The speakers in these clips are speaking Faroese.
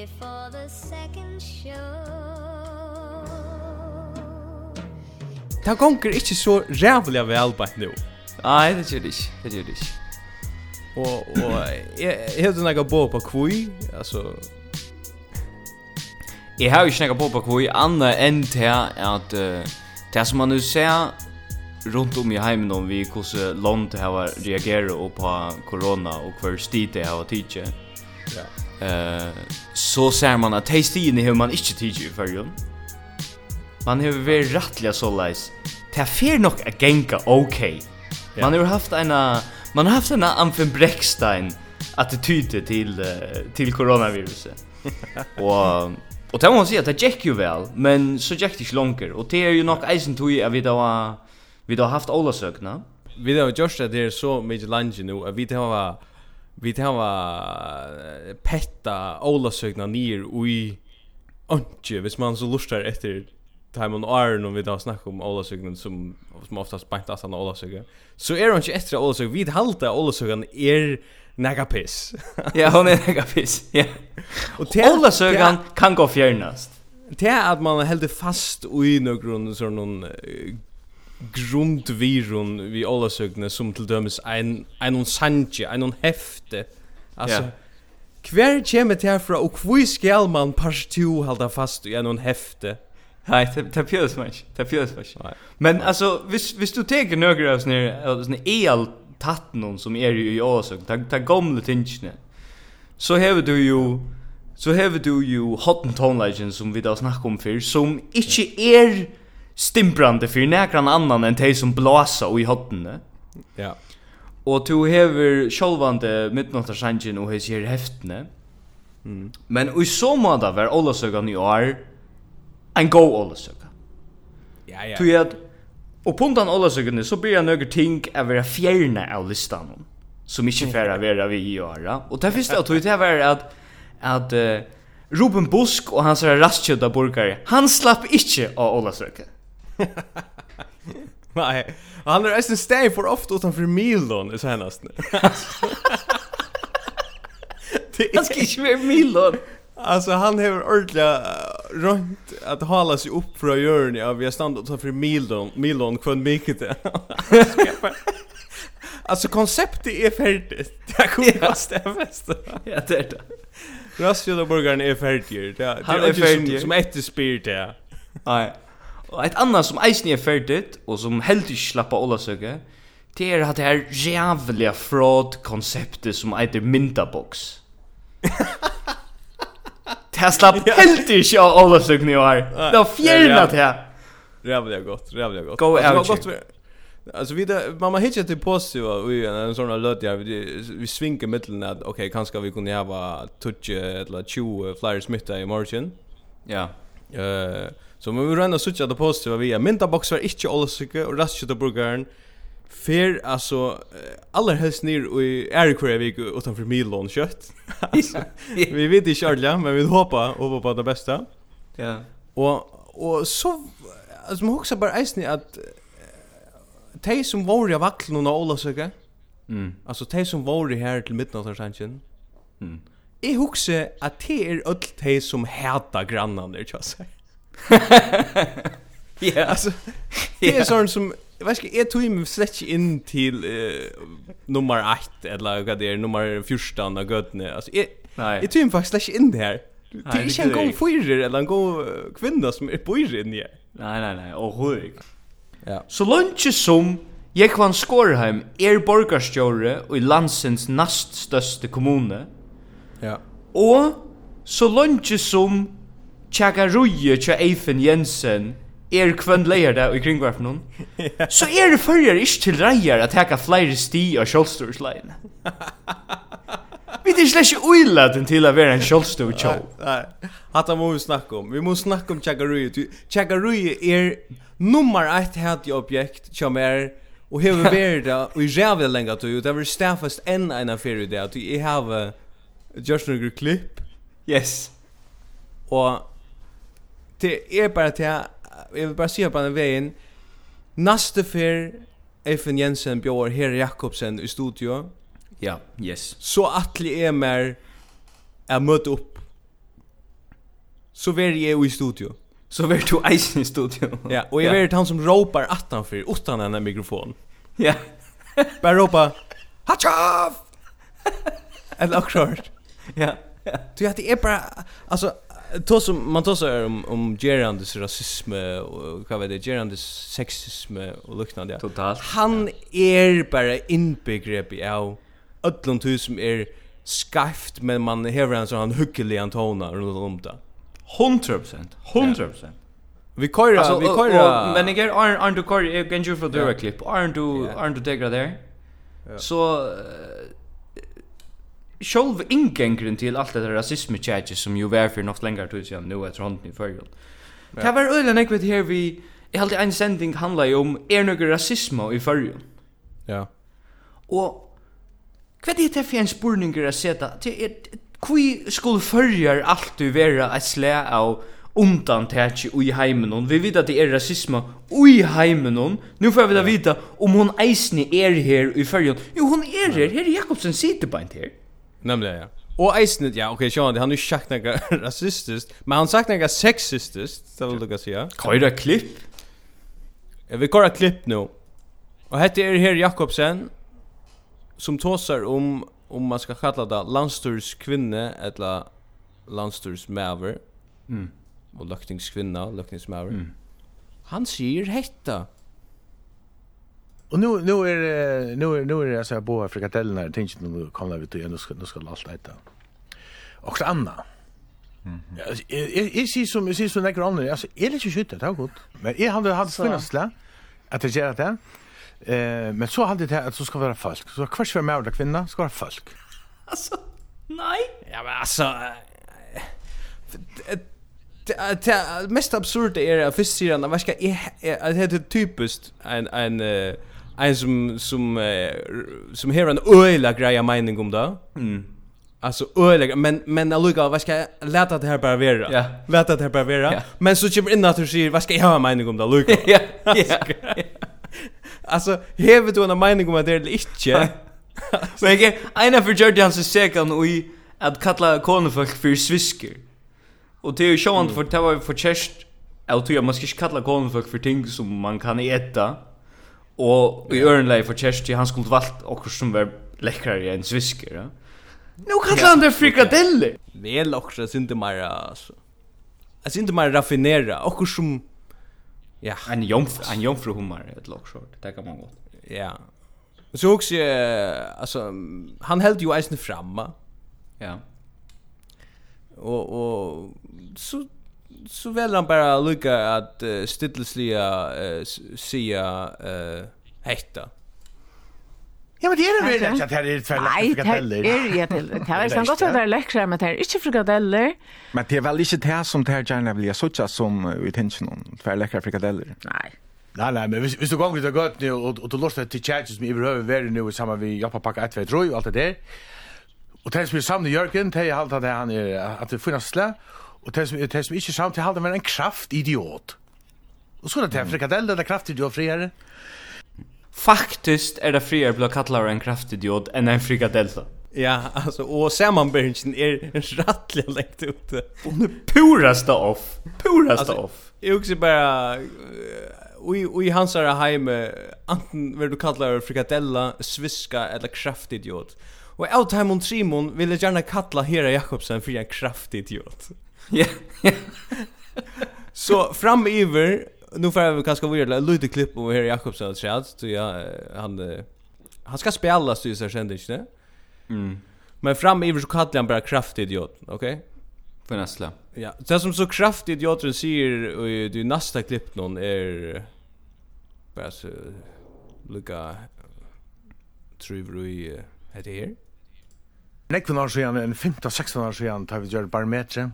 before the second show Ta gonger ikkje så rævliga vel bætt nu. Nei, det gjør det ikke. Det gjør det ikke. Og, og jeg, jeg hadde nekka bo på kvui, altså... Jeg har ikke nekka på på kvui, anna enn til at uh, det som man nu ser rundt om i heimen om vi hvordan land har reagerat på corona og hver stid det har tidsi. Ja. Uh, så ser man at de stiene har man inte tidsi i förrjun. Man har varit rättliga så leis. Det er fair nok a genga ok. Okay. Man har haft en man har haft en Amfen Bräckstein attityd till till coronaviruset. och Och det måste jag säga, det gick ju väl, men så gick det inte långt. Och det är ju nog eisen tog att vi då vi då haft alla sökna. Vi då just det är så mycket lunch nu, att vi då har vi tar va petta Ola sögna ui Antje, i hvis man så lustar efter time on iron og vi då snakka om Ola sögna som som oftast bänta såna Ola sögna så er det inte efter Ola sögna vi halta Ola sögna Nega piss. ja, hon är nega piss. Ja. Och till alla sögan kan gå fjärnast. Det är att man held fast i någon sån någon grundvirun vi alla sökne som till dömes en en on sanje en on häfte alltså yeah. Kvar kjem det herfra og kvui skal man parstu halda fast i en hefte. Nej, det det fjörs mach. Det fjörs mach. Men alltså, vis vis du tänker några av såna såna el tatt någon som är ju i åsök. Ta ta gamla tingene. Så har du ju så har du ju Hotton Tone Legend som vi då snackar om för som inte är stimbrande för näkran annan än tej som blåsa och i hotne. Ja. Och du hever självande midnattarsangen och his här häftne. Mm. Men i så måte var Olasögan i år en god Olasöga. Ja, ja. Du att Og på den så blir jag några ting å være fjerne av listan som ikke färra være vi i år. Och det første jeg tog det var att att uh, Ruben Busk och hans rastkjødda burgare, han slapp inte av Olasöga. Nej, han er eisen steg for ofte utanfor Milon i senast. Han skal ikke være Milon. Altså, han hever ordentlig uh, rundt at hala seg opp fra hjørnet, ja vi har stannat utanfor Milon Milon kvann mycket det. Alltså konceptet är färdigt. Det kommer att stävast. Ja det är det. Rastjöda burgaren är. Det är, er ferdig. det er, det er, er är, Som, är, det är, det Nei. Og et annet som eisen er ferdigt, og som heldig slappa Ola søke, det er at det er jævliga fraud-konseptet som eiter myndaboks. det er slapp heldig ikke av Ola søke nye år. Det har fjernet det her. Rävliga gott, rävliga gott. Go alltså, gott Alltså vi där mamma hitchat till positiva och en, en sån löt där vi, vi svinker mitten att okej okay, kanske vi kunde ha touch eller 20 flyers mitta i morgon. Ja. Eh Så man vill rönda sucha det positiva via mynta box var inte allsyke och rastkött och burgaren. Fer alltså aller helst ner i Ericsson vik utan för Milon kött. vi vet inte själva men vi hoppas och på det bästa. Ja. Og, og så altså man huxar bara isni at Tej som var i vaklen och alla. Mm. Alltså tej som var i här till midnattsanchen. Mm. Jag huxar att det är öll tej som hata grannarna där jag säger. Ja. Alltså det är sån som Jag vet inte, jag tog mig slett in till uh, nummer 8 eller vad det är, nummer 14 av gödne. Alltså, jag, Nej. jag tog mig faktiskt slett inte in det här. Det är inte en god fyrer eller en god kvinna som är bor in i Nej, nej, nej, och hög. Ja. Så lunch som Jekvan Skårheim er borgarstjóri og i landsens nast største kommune. Ja. Og så lunch som tjakaruie tja Eifen Jensen er kvønn leir der i kringvarpen hon, så er det fyrir ikke til reier at heka flere sti av kjolstorsleien. Vi er slett ikke uiladen til å være en kjolstor kjol. Nei, hatta må vi snakke om. Vi må snakke om tjakaruie. Tjakaruie er nummer ett hati objekt som er Og hevur verið ta og eg rævi langa tu, ta verið staffast enn eina ferð í dag. Tu eg havi just nokre klipp. Yes. Og det er bara till jag vill bara se på den veien nästa fer Effen Jensen bjør Herre Jakobsen i studio. Ja, yes. Så atli er mer er møtt opp Så vär jag i studio. Så vär du eisen i studio. ja, och jag vet han som ropar attan utan denne mikrofon. Ja. bara ropa Hatchav! Eller också. Ja. Du att det är bara alltså Då som man tar så här om om Gerandes rasism och vad vet det Gerandes sexism och liknande. Totalt. Han är bara inbegrepp i av öllum tu som är skaft men man hever en sån hyggelig antona runt om det. 100%. 100%. Ja. Vi kör alltså, vi kör men jag är aren't du kör jag kan ju för det klipp. Aren't du aren't du där? Så själv ingången till allt det där rasism charges som ju var för något längre tid sedan nu efter handen i förgrunden. Ja. Det var ölen jag vet här vi jag hade en sending handlar ju om är några rasism i förgrunden. Ja. Och Kvæði det fyrir för en spurning att sätta till ett Kui skul följer du vera at slä av undan tätje i heimen Vi vet at det är rasisme i heimen Nu får vi da vita om hon eisne er her i följen. Jo, hon er her. Her er Jakobsen sitter på her. Nämligen ja. Och Eisnet, ja, okej, okay, Sean, han har ju sagt något rasistiskt, men han sagt något sexistiskt, så vill du säga. Kajra klipp? Ja, vi kajra klipp nu. Och hette är här Jakobsen, som tåsar om, om man ska kalla det landsturs kvinne, eller landsturs mäver. Mm. Och löktingskvinna, löktingsmäver. Mm. Han säger hetta. Och nu nu är det nu är nu är det så här boa frikadellerna jag tänkte nu kommer vi till nu ska nu ska allt äta. Och det Ja, Mm. Jag ser som jag ser så några andra alltså är det inte skjutet det har gått. Men jag hade hade funnasla att det gör det. Eh men så hade det att så ska vara folk. Så kvarts för mer och kvinna ska vara folk. Alltså nej. Ja men alltså det mest absurda är att först sidan vad ska är det typiskt en en en som som eh, som har en öjla greja mening om det. Mm. Alltså öjla men men Luca vad ska jag låta det här bara vara? Ja. Låta det här bara vara. Ja. Men så kommer in att du säger vad ska jag ha mening om det Luca? ja. Ja. Alltså hevet du en mening om det eller inte? Men jag ena för Jordan så säkert och i att kalla konfolk för svisker. Och det är ju sjön för det var för chest. Jag tror jag måste kalla konfolk för ting som man kan äta. Og i örnlej for Chelsea han skulle valt okkur som var lekkrare än svisker. Ja? Nu kallar han det frikadeller. Väl också synte mer alltså. Jag synte mer raffinera och som ja, en jomfru, en jomfru hummer ett lockshort. Det kan man godt. Ja. Så också alltså han held ju eisen framma. Ja. Och och så så väl han bara lucka att uh, stillsliga uh, sia uh, hetta. Ja, men det är det väl att här är två frikadeller. Nej, det är det inte. Det är sant gott att det är läckra, men det är inte frikadeller. Men det är väl inte det som det här gärna vill jag såtsa som vi tänker någon. Två läckra frikadeller. Nej. Nej, nej, men hvis du går ut og gøtt nu, og du lortar til tjatsi som i behøver være nu sammen vi jobba Pakka 1, 2, 3 og allt det där. Och det som er sammen med Jørgen, det är allt det han är att det finnes slä. Og det som, det som ikke samtidig halde var en kraftidiot. Og så er det til frikadelle, det er kraftidiot friere. Faktiskt er det friere blir kallar en kraftidiot enn en frikadelle. Ja, alltså och sammanbörjningen är rattliga läkt ute. Hon er puraste off. Puraste off. Jag också bara Ui ui hansara heim anten ver du kallar frikadella, sviska eller kraftidiot. Og time on Simon ville gärna kalla Hera Jakobsen för en kraftidiot. Ja. Så fram över nu får jag kanske vara lite litet klipp om här Jakobsen chat så jag han han ska spela så så kände inte. Mm. Men fram över så kallar han bara kraftig idiot, okej? Okay? För nästa. Ja, det som så kraftig idioten säger i det nästa klipp någon är bara så lika tror i heter här. Nekvun år siden, en 15-16 år siden, tar vi gjør barometret.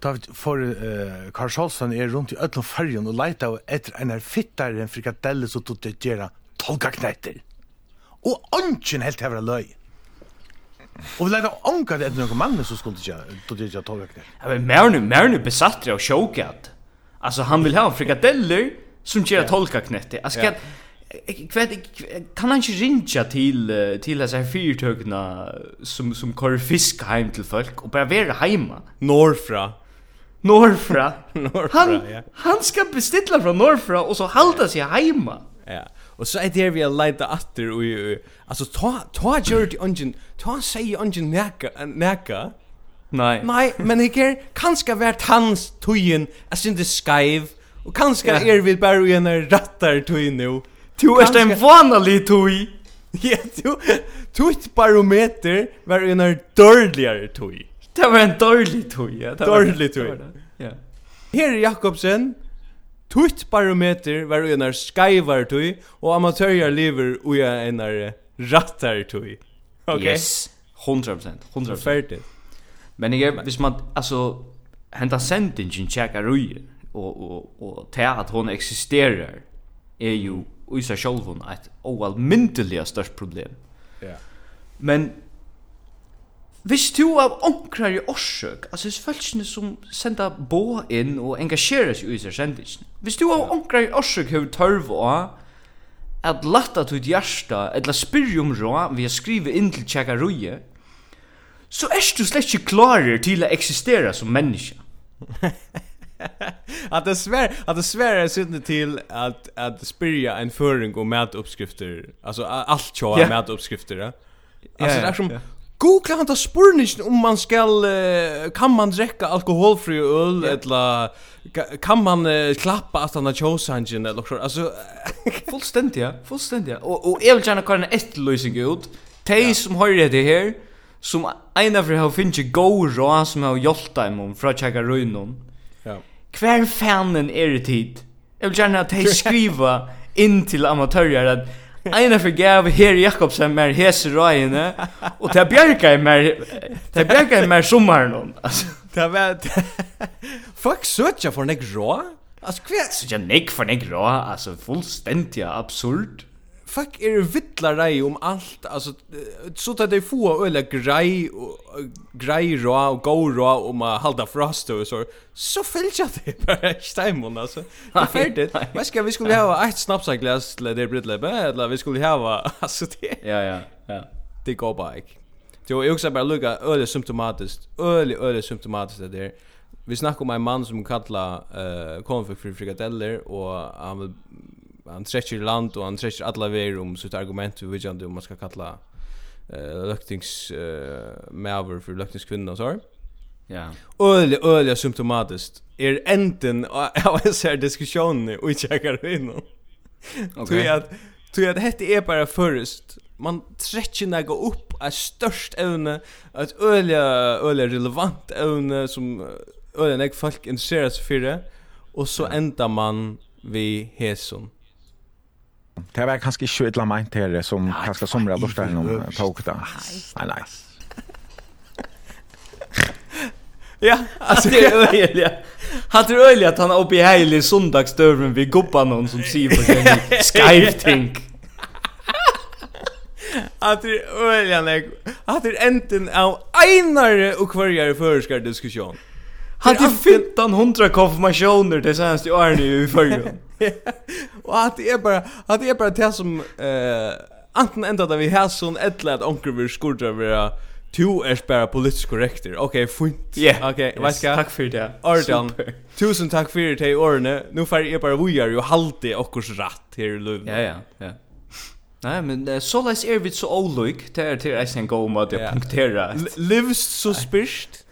Da vi får uh, Karl Sjolsson er rundt i ødlom fargen og leita av etter en her fittar en frikadelle som tog til gjøre tolka knetter. Og ånden helt hever løy. Og vi leita ånka det etter noen mann som skulle til gjøre tolka knetter. Ja, men Merne, Merne besatt det av sjåkat. Altså, han vil ha frikadeller som ger tolka knetter. Altså, ja. Kvet, kan han ikke rinja til, til disse fyrtøkene som, som kører fisk heim til folk og bara vera heima? Norfra. Norfra. Norfra, han, ja. Han ska beställa från Norfra och så halda sig hemma. Ja. Och så är det vi har lite og och alltså ta ta Jordi Ungen, ta säg Ungen näka näka. Nej. Nej, men här kanske vært hans tujen, alltså inte skive och kanske är vi bara i en rattar tuj nu. Du är en vanlig tuj. Ja, du. Tu barometer var en dörligare tuj. Det var en dårlig tog, ja. Dårlig tog. Ja. Her er Jakobsen. Tutt barometer var en av skaivar tog, og amatørjar lever og en av rattar tog. Okay. Yes. 100%. 100%. Ferdig. Men jeg, hvis man, altså, henta sendingen tjekkar ui, og, og, og te at hon eksisterer, er jo i seg sjálfun et oalmyndeliga størst problem. Ja. Yeah. Men Hvis du av onkrare orsøk, altså hvis følelsene som senda bo inn og engasjerer seg i seg sendingen, hvis du av onkrare orsøk hever tørv av at latta til hjärsta, eller spyrja om rå, vi har skrivet inn til tjekka ruje, så er du slett ikke klarer til å eksistera som menneske. att det svär att det svär är synd till att att spyrja en föring om mätuppskrifter alltså allt tjoa yeah. mätuppskrifter ja? alltså yeah, det är som yeah. Googla han tar spurningen om man skal uh, kan man dricka alkoholfri öl yeah. eller kan man uh, klappa att han har chosen eller så alltså fullständigt ja. Fullständigt och och jag vill gärna kalla en efterlösning ut tej som har det här som en av har finns go rå som har hjälpt dem om för att checka runt ja. Kvar fanen är det tid jag vill gärna att tej skriva in till amatörer att Eina for gav her Jakobsen mer hese røyene, og det bjerga i mer, det bjerga i mer sommaren, altså. Det var, fuck søtja for nek rå? Altså, hva? Søtja nek for nek rå, altså, fullstendig absurd fuck er vittlar rei om allt alltså så att det få öle grej och grej rå och go rå om att hålla frost och så. Så fällt jag det bara stämmer alltså det är färdigt vad ska vi skulle ha ett snapsglas eller det blir läbbe eller vi skulle ha alltså det ja ja ja. det går bara inte Jo, jag också bara lukka öle symptomatiskt. Öle öle symptomatiskt det där. Vi snackar om en man som kallar eh uh, konfekt för frikadeller och han vill han trekker land och han trekker alla vägar om sitt argument hur vet kan om man ska kalla eh löktings eh mäver för löktingskvinnan så. Ja. Öle öle symptomatiskt är enten av en sån diskussion och checkar in. Okej. Tror jag tror jag det är bara först man trekker nega upp er størst evne, att øyla, øyla relevant evne som øyla nek folk intresserar sig för det og så enda man vi hesum. Det var kanskje ikke et eller annet her det som kanskje sommer av lortet noen tog da. Nei, nei. Ja, alltså det är öjliga. Han tror öjliga att han är uppe i hejlig sundagsdörren vid gubban någon som säger på sin skype-tänk. Att det är öjliga. Att det enten av einare och kvarjare förskar diskussion. Hade 1500 konfirmationer det senaste året i förra. Och att det är bara att det är bara det som eh antingen ända där vi har sån ettla att onkel vill skulle vara Tu er bara politisk korrekt. Okej, fint. Yeah. Okej, okay, yes. Tack för det. Ordan, Tusen tack för det i årene. Nu får jag bara vi och halte okkurs rätt här i Lund. Ja, ja, ja. Nej, men uh, så läs er vi så olik. Det är till en god mat att punktera. Livs så spyrst.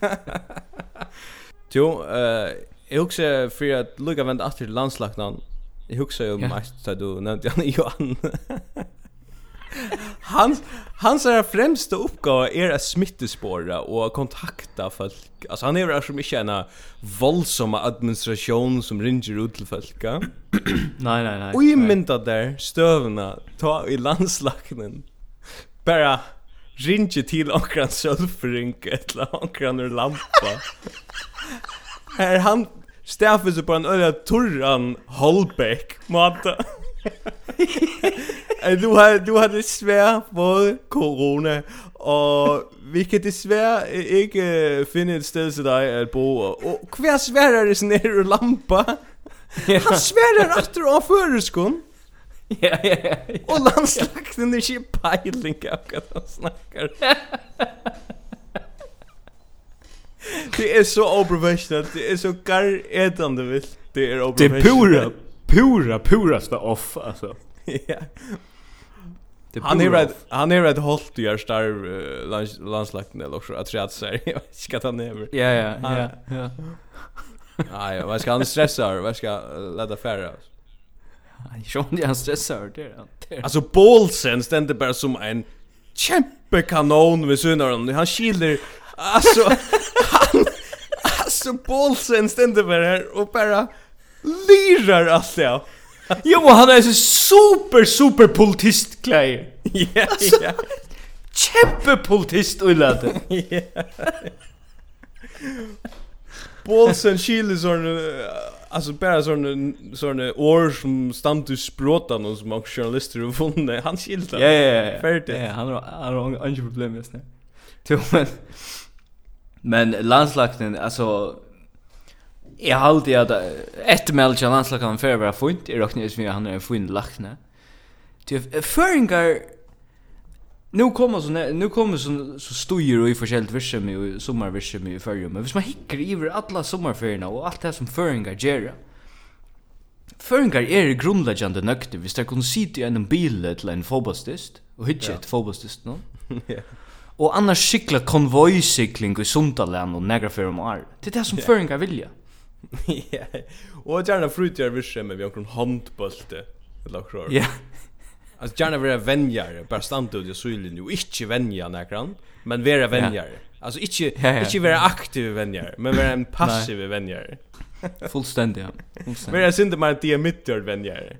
Jo, eh, jag också för att Luka vänt efter landslagnan. Jag huxar ju om att så du nämnde han Johan. Hans hans är främsta uppgåva är att smittespåra och kontakta folk. Alltså han är väl som inte en våldsam administration som ringer ut till folk. nej nej nej. Och i mynta där stövna ta i landslagnen. Bara ringe till onkran sölfrink eller onkran ur lampa. Här han stäffar sig på en öra turran Holbeck mata. du har du har det svär på corona og vilket det svär ikke finde et sted til dig at bo og kvar svärar det sådan lampa. Han svärar efter av föreskon. Ja, ja, ja. Och landslagsen är ju pejling av vad han snackar. Det är så oprofessionellt. Det är så gar etande vilt. Det är oprofessionellt. Det är pura, pura, puraste off alltså. Ja. Det Han är rätt han är rätt hållt i star uh, landslagten eller också att jag säger jag vet inte att han är. Ja ja ja ja. Nej, vad ska han stressa? Vad ska lätta färra? Sean jag stressar det där. Alltså Bolsen ständer bara som en kämpekanon vid sidan Han skiljer alltså han alltså Bolsen ständer bara här och bara lirar allt det Jo, han är så super super politist klär. Ja. ja. Kämpe politist och lade. Ja. Bolsen skiljer sån Alltså bara sån sån år som stamt ur språtan och som också journalister har funne han skilda. Ja ja ja. Färdigt. Ja, han har han har inga problem just nu. Till men men landslagten alltså Jag har alltid att ett mellan landslagen för vara fint. Jag räknar ju att han är en fin lackne. Till föringar Nu kommer så nu kommer så så stojer och i förskällt visse med och sommarvisse med i förr men hvis man hickar i alla sommarferierna och allt det som föringar gör. Föringar är grundläggande nökte hvis det kunde sitta i en bil eller en fotbollstist och hitcha ett fotbollstist nu. Ja. Och annars cykla konvojcykling i Sundaland och några för om år. Det är det som föringar vilja. Ja. Och gärna frutjar visse med vi har en handboll eller så. Ja. Alltså gärna vara vänjar, bara stanna ut i sylen och inte vänja näkran, men vara vänjar. Alltså inte inte vara aktiv vänjar, men vara en passiv vänjar. Fullständigt. Fullständigt. Vara synd mer att det är mittjord vänjar.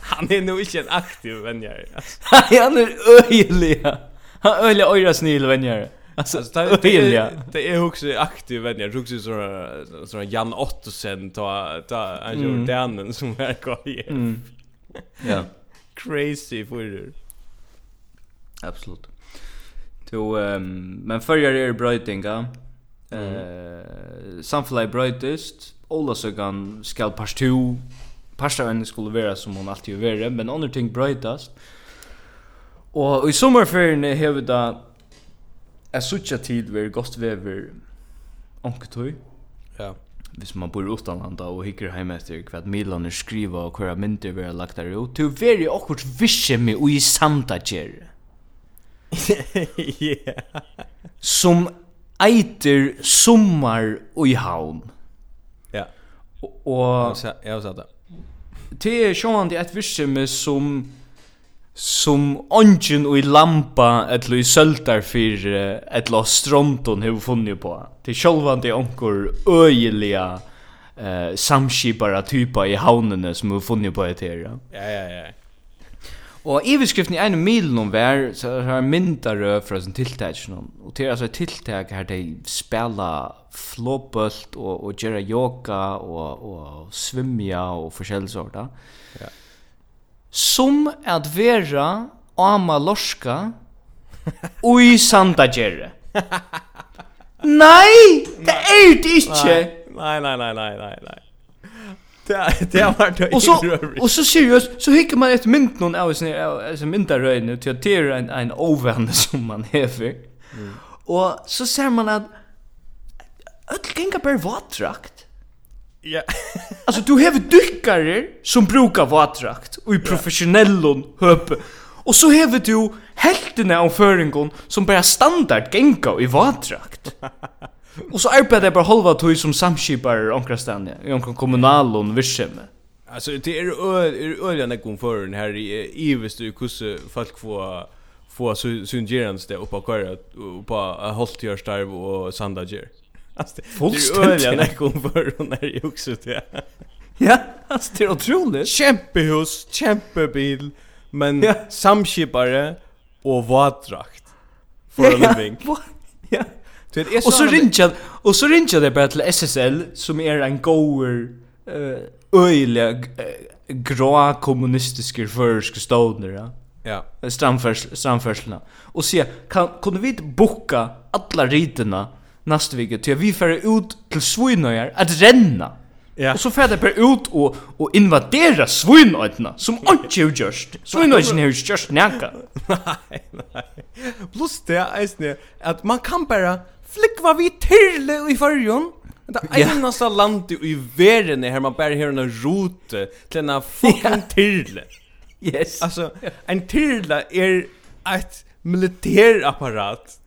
Han är nog inte en aktiv vänjar. Han är öjliga. Han är öjliga öjra snill vänjar. Alltså det är det är också aktiv vän jag också så så Jan Ottosen ta ta han gjorde den som är kvar. Ja. Crazy för det. Absolut. To ehm men förjar är brötinga. Eh samfly brötist. Ola så kan skall pastu. Pasta en skulle vara som hon alltid är men andra ting brötast. Och i sommarferien har vi då Jeg sutja tid ver gott vever onketøy. Ja. Hvis man bor utanlanda og hikker heim etter hva Milaner skriva og hva myndir vera lagt der ut, du veri okkurt visse med og ui sanda gjer. Ja. Som eiter sommar i havn. Ja. Og... Jeg har sagt det. Det er sjåan det et visse med som som ongen i lampa eller i söltar fyrir eller stronton hur funnet på. Til självan det onkur öjliga eh samskipara typa i havnene som hur funnet på et her Ja ja ja. Og iverskriften i en mil noen vær, så er det mindre rød fra sin tiltak. Og til altså tiltak her de spela flåbølt og, og gjøre yoga og, og svimja og forskjellige sorter. Ja. Som at vera ama lorska ui sanda gjerre. nei, det er det ikke. Nei, nei, nei, nei, nei, nei. Det det var det. Och så och så seriöst så hickar man ett mynt någon av sin alltså myntaröjne till att det är en en ovän som man häver. Mm. Och så ser man att öll gänga bara vattrakt. Ja. alltså du har dykkare som brukar vattrakt och i professionellon höpe. Och så har du helterna av föringon som bara standard gänga i vattrakt. Och så arbetar jag bara halva tog som samskipare i omkrastande, i omkring kommunalon virksomhet. Alltså det är er öliga när kom för den här i evest du kusse folk få få syngerans det uppe på uppe på holtjörstarv och sandager. Alltså, Fullständigt. Det är öliga när jag kom för och också till. Ja, alltså det är otroligt. Kämpehus, kämpebil, men ja. samskipare och vattrakt. För ja, living. ja. Ja. Du vet, och så ringar och så ringar det bara till SSL som är en goer eh öliga grå kommunistiska förska stoner, ja. Ja. Stramfärs stramfärslna. Och se kan kunde vi boka alla riterna nästa vecka till vi får ut till svinöjar att renna. Ja. Och så färd det bara ut och och invadera svinöjtna som inte har gjort. Svinöjtna har gjort nänka. Nej, nej. Plus det är ju att man kan bara flickva vi till i förjon. Det är en massa land i världen här man bara hör en rote till en fucking till. Yes. Alltså en till är ett militärapparat.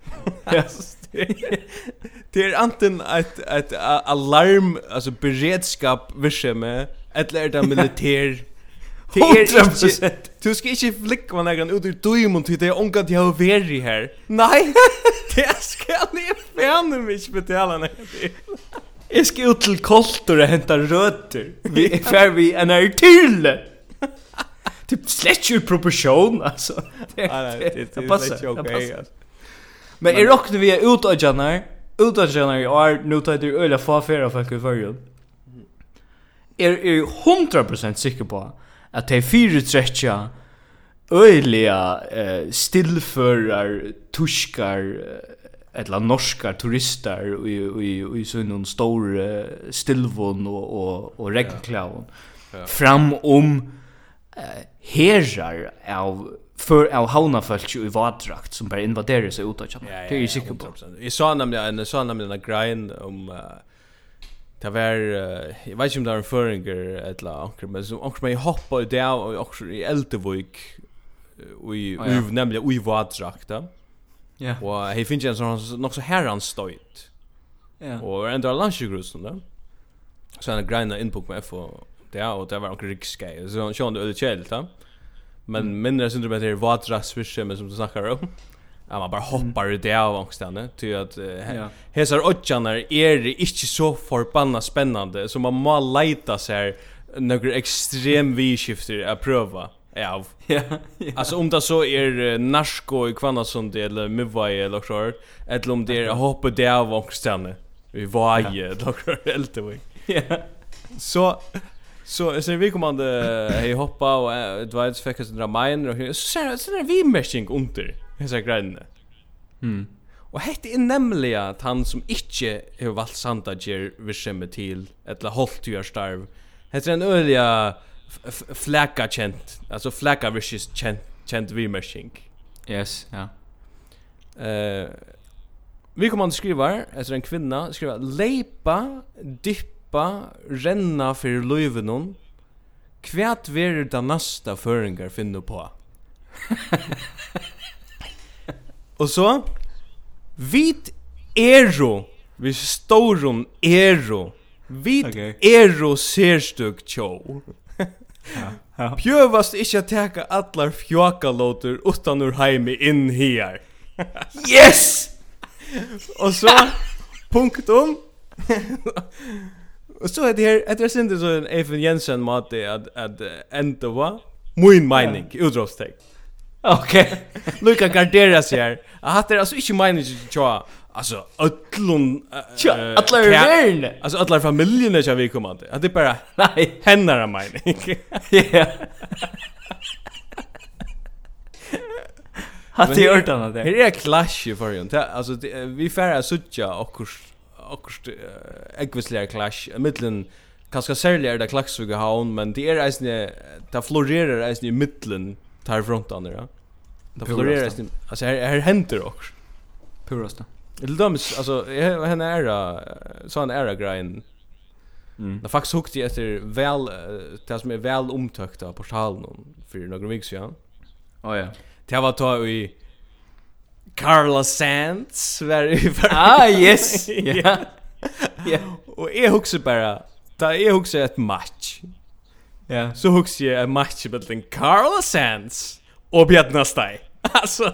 yes. Det är antingen ett ett alarm alltså beredskap vischeme eller är det militär Det är inte Du ska inte flicka med någon ut ur dojmon till det är ångat jag har varit här Nej Det ska ni fan mig inte betala nej Jag ska ut till koltor och hämta rötter Vi är för vi en är till Typ släcker proportion alltså Det passar Det passar Men är rockade vi ut av janar, ut av janar i år, nu tar det öliga farfära folk i förrjul. Er er 100% sikker på at de fire trekja øyliga eh, stillførar, tuskar, eller norskar turister i, i, i sånne store stillvån og, og, og regnklaven. Ja. Ja. Fram om eh, herrar av för av hauna folk i vadrakt som bara invaderar sig utåt. Ja, ja, det är ju sikker på. Jag sa nämligen en sa nämligen en grein om uh, Det var, uh, jag vet inte om det var en føringer eller anker, men som anker mig hoppa i det, och anker i Eldevøk, og i, oh, ja. nemlig i Vadrakt, da. Ja. Og jeg finns en sån nog så herrans stöjt. Ja. Og enda av landsjegrusen, da. Så han greina innpå meg för det, och det var anker riksgei, så han kör det kjeldt, då. Ja. Men mindre syndromet är vatra swishem som du snackar om. Ja, man bara hoppar ut det av angstene, till att uh, hesar åttjanar är inte så förbanna spännande, så man må leita sig några extrem vidskifter att pröva av. Ja, ja. Alltså om det så är uh, narsko i kvanna som det eller mivai eller så eller om det är hoppa det av angstene i vaje eller så eller så Så sen vi kommande hej hoppa och Dwight fick oss dra miner och så ser så är vi meshing under. Jag sa grann. Mm. Och hette är nämligen att han som inte har valt Santa Ger vi skämmer till eller hållt gör starv. Hette en öliga flacka känt. Alltså fläcka wishes känt känt vi meshing. Yes, ja. Eh uh, Vi kommer att skriva, alltså en kvinna skriver Leipa, dipp sleppa renna fyrir løyvenon, kvært verir ta nasta føringar finna på. Og så vit ero, vi stórum ero. Vit okay. ero serstug tjó. ja. ja. Pjövast ikkje at teka allar fjokalåter utan ur heimi inn her. yes! Og så, punktum. Och så är det här, att jag syns så en Eifen Jensen mat att att ända va. Min mening, utropstecken. Okej. Luka Gardera sig här. Att det alltså inte mening att tjoa. Alltså ötlun... tjoa, alla är värn. Alltså alla familjen är jag vi kommer till. Att det är bara nej, henne mening. Ja. Hatt i örtarna där. Här är clash i förrjun. Alltså vi färra suttja och kurs akkurat ekvisliga clash i middelen kanskje særlig er det klaksvig havn men det er eisne det florerer eisne i middelen tar frontan ja det florerer eisne altså her, her henter akkurat purasta Eller döms alltså henne är så en era grind Mm. Det faktiskt hukte jag efter väl det som är väl omtökta på portalen för några veckor sedan. Oh, ja. Det var då i Carla Sands var i för. Ah, yes. Ja. Ja. Och jag huxar bara, ta jag huxar ett match. Ja. Så huxar jag ett match mellan Carla Sands och Bjarne Stai. Alltså.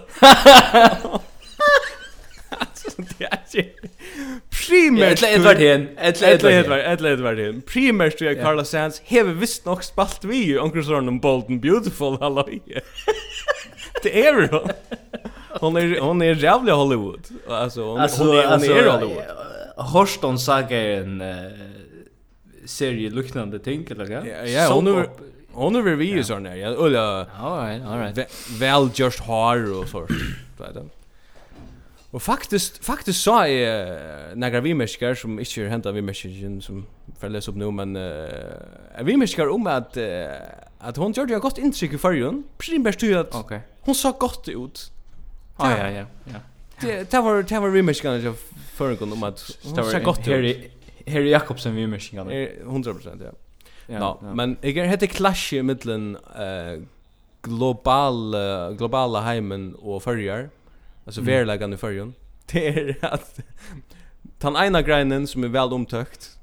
Alltså det är ju primärt ett vart hen, ett ett vart ett vart hen. Primärt jag Carla Sands hever visst nog spalt vi ju Uncle sån om Bolden Beautiful hallå. Det är ju hon är hon är jävla Hollywood. Alltså hon, alltså, hon, är, hon alltså, är Hollywood. Horston saga är en uh, serie liknande ting eller vad? Ja, ja hon är hon är vi ju sån där. Ja, All right, all right. Väl just har och så. Vet du? Och faktiskt faktiskt så är några vi människor som inte har hämtat vi som för läsa upp nu men uh, vi om att uh, att hon gjorde ett gott intryck i förrun. Primärt ju att okay. hon sa gott ut Ja, ja, ja. ja. Det det var det var remixen av förrgår om att det var gott här Harry Jakobsen vi remixen 100% ja. Ja, ja. men jag hade clash i mitten eh global globala heimen och förjar. Alltså mm. verläggan i förjon. Det är att tan ena greinen som är väl omtökt.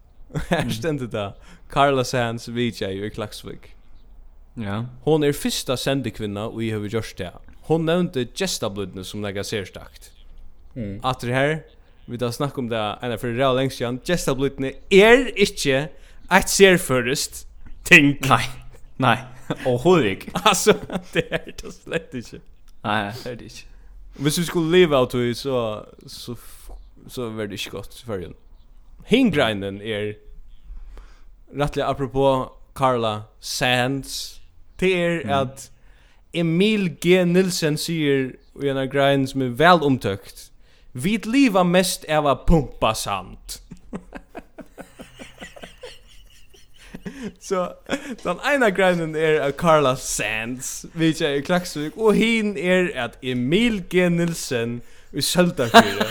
Här ständer det. Carla Sands VJ i Klaxvik. Ja. Hon är första sendekvinna och vi har gjort det hon nevnte gestablutene som nega sérstakt. Mm. Att det her, vi da snakk om det enn for real lengst igjen, gestablutene er ikkje eit sérførest ting. Nei, nei, Och ikke. altså, det er det slett ikkje. Nei, det er det ikkje. Hvis vi skulle leva av tog, så, så, så var det ikkje godt, selvfølgelig. Hingreinen er, rettelig apropos Carla Sands, det er at Emil G. Nilsen sier i en grein som er vel omtøkt. Vi liva mest av å pumpa sand. Så den ena greinen er av Carla Sands, vi er i Klaksvik, og hin er at Emil G. Nilsen i Søltafyre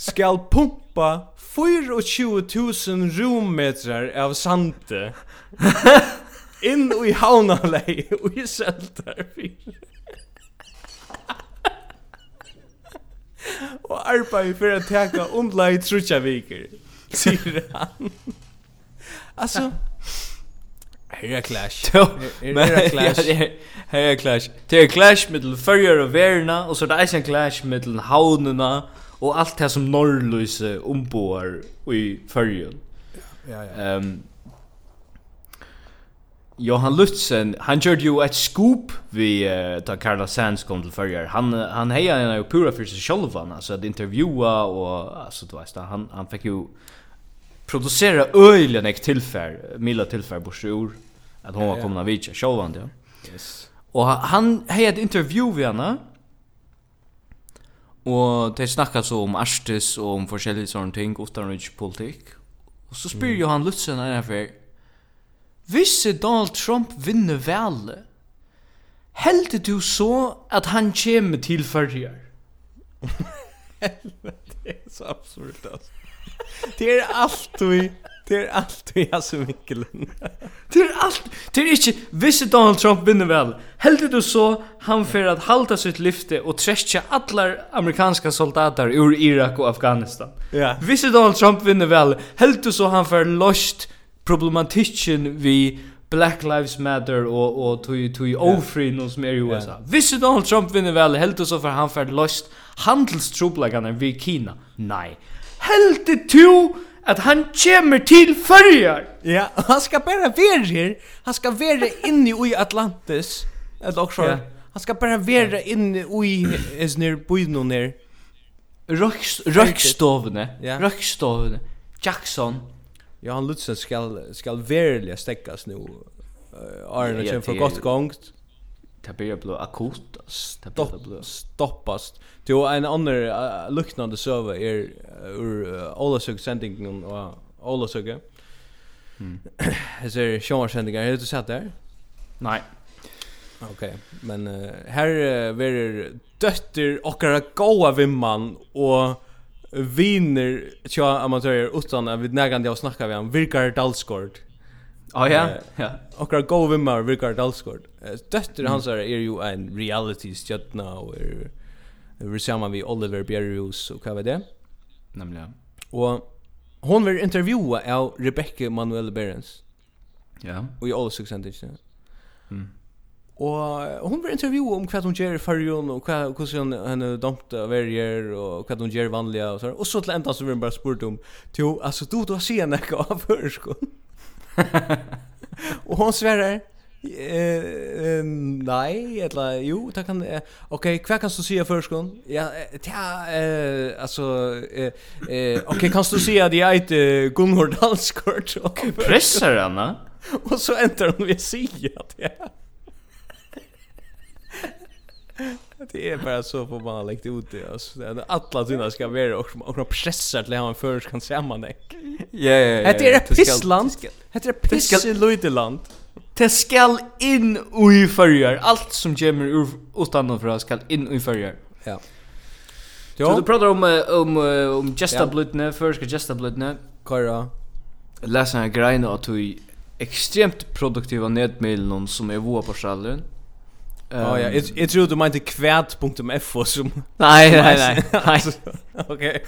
skal pumpa 24.000 rummetrar av sante inn i havnalei og i seltar og arbeid for å teka omlai trutja viker sier han altså Her er clash. Her er clash. Her er clash. Det er clash mittel fyrjar og verna, og så er det en clash mittel haununa, og alt det som norrløse omboar i fyrjun. Ja, ja, ja. Johan Lutzen, han gjorde ju ett scoop vi uh, ta Carla Sands kom till förr. Han han hejade ju pura för sig själv han alltså att intervjua och alltså du vet han han fick ju producera öjlen ett tillfär milla tillfär bort ur att hon var komna vid själv han ja. Yes. Och han hejade intervju vi henne. Och det snackas så om Arstis och om forskjellige sådana ting utan politik. Och så spyr mm. Johan Lutzen här för Visse Donald Trump vinner väl. heldur du så at han kommer til fyrjar? det er så absurd, altså. Det er alltid, det er alltid har så mikkelen. det er allt. det er ikke, Visse Donald Trump vinner vel, heldur du så han for at halda sitt lyfte og trekja allar amerikanska soldater ur Irak og Afghanistan. Ja. Visse Donald Trump vinner vel, heldur du så han for lost problematikken vi Black Lives Matter og og tui tui ofri no som er i USA. Yeah. Visst Donald Trump vinner vel helt så for han fer lost handelstruplegarna vi Kina. Nei. Helt to at han kommer til fyrjar. Ja, han skal bare være her. Han skal vera inne i Atlantis. Ett också. Yeah. Han ska bara vara inne i is near Buino near. Röks rökstovne. Ja. Rökstovne. Jackson Johan Lutzen skal skal verliga stäckas nu. Eh Arne känner för gott gångt. Det blir blå akut. Det blir blå stoppas. Det är en annan uh, luktande server är ur alla söker sändningen och alla söker. Mm. Det är showsändningar. Har du sett där? Nej. Okej, okay. men uh, här uh, verer dötter och goa vimman och viner tja amatörer utan att vi nägande jag snackar vi om virkar Dalsgård. Ja ja. Ja. Och går go med mig virkar dalskord. Dötter hans är ju en reality stjärna och är vi samma vi Oliver Berrios och vad var det? Nämligen. Och hon vill intervjua av Rebecca Manuel Berens. Ja. Och i all success inte. Mm. Og hon vil intervjuet om hva hun gjør i fargen, og hva, hvordan henne domte av verger, og hva hun gjør vanliga, og sånn. Og så til enda så vil hun bare spurt om, «Jo, altså, du, du har sett henne ikke av førskolen?» Og hon sverer, eh, nei, eller, jo, det kan, eh, ok, hva kan du si av førskolen? Ja, tja, eh, altså, eh, eh, ok, kan du si at jeg heter Gunnhord Dalsgaard? Okay, Presser henne? Og så ender de ved å si at Det är bara så på man läkt ut det alltså. Det alla tunna ska vara och och pressar till han en förs kan se man det. Ja ja ja. Det är ett pissland. Det är ett piss i Luiteland. Det skall in i förjar. Allt som kommer ur utanför skall in i förjar. Ja. Så du pratar om om om Gesta Blutne, förska Gesta Blutne. Kara. Läsa grejen att du extremt produktiva nätmedel som är våra på skallen. Ja, ja, jag jag tror du menade kvärt.mf som Nej, nej, nej. nej. Okej.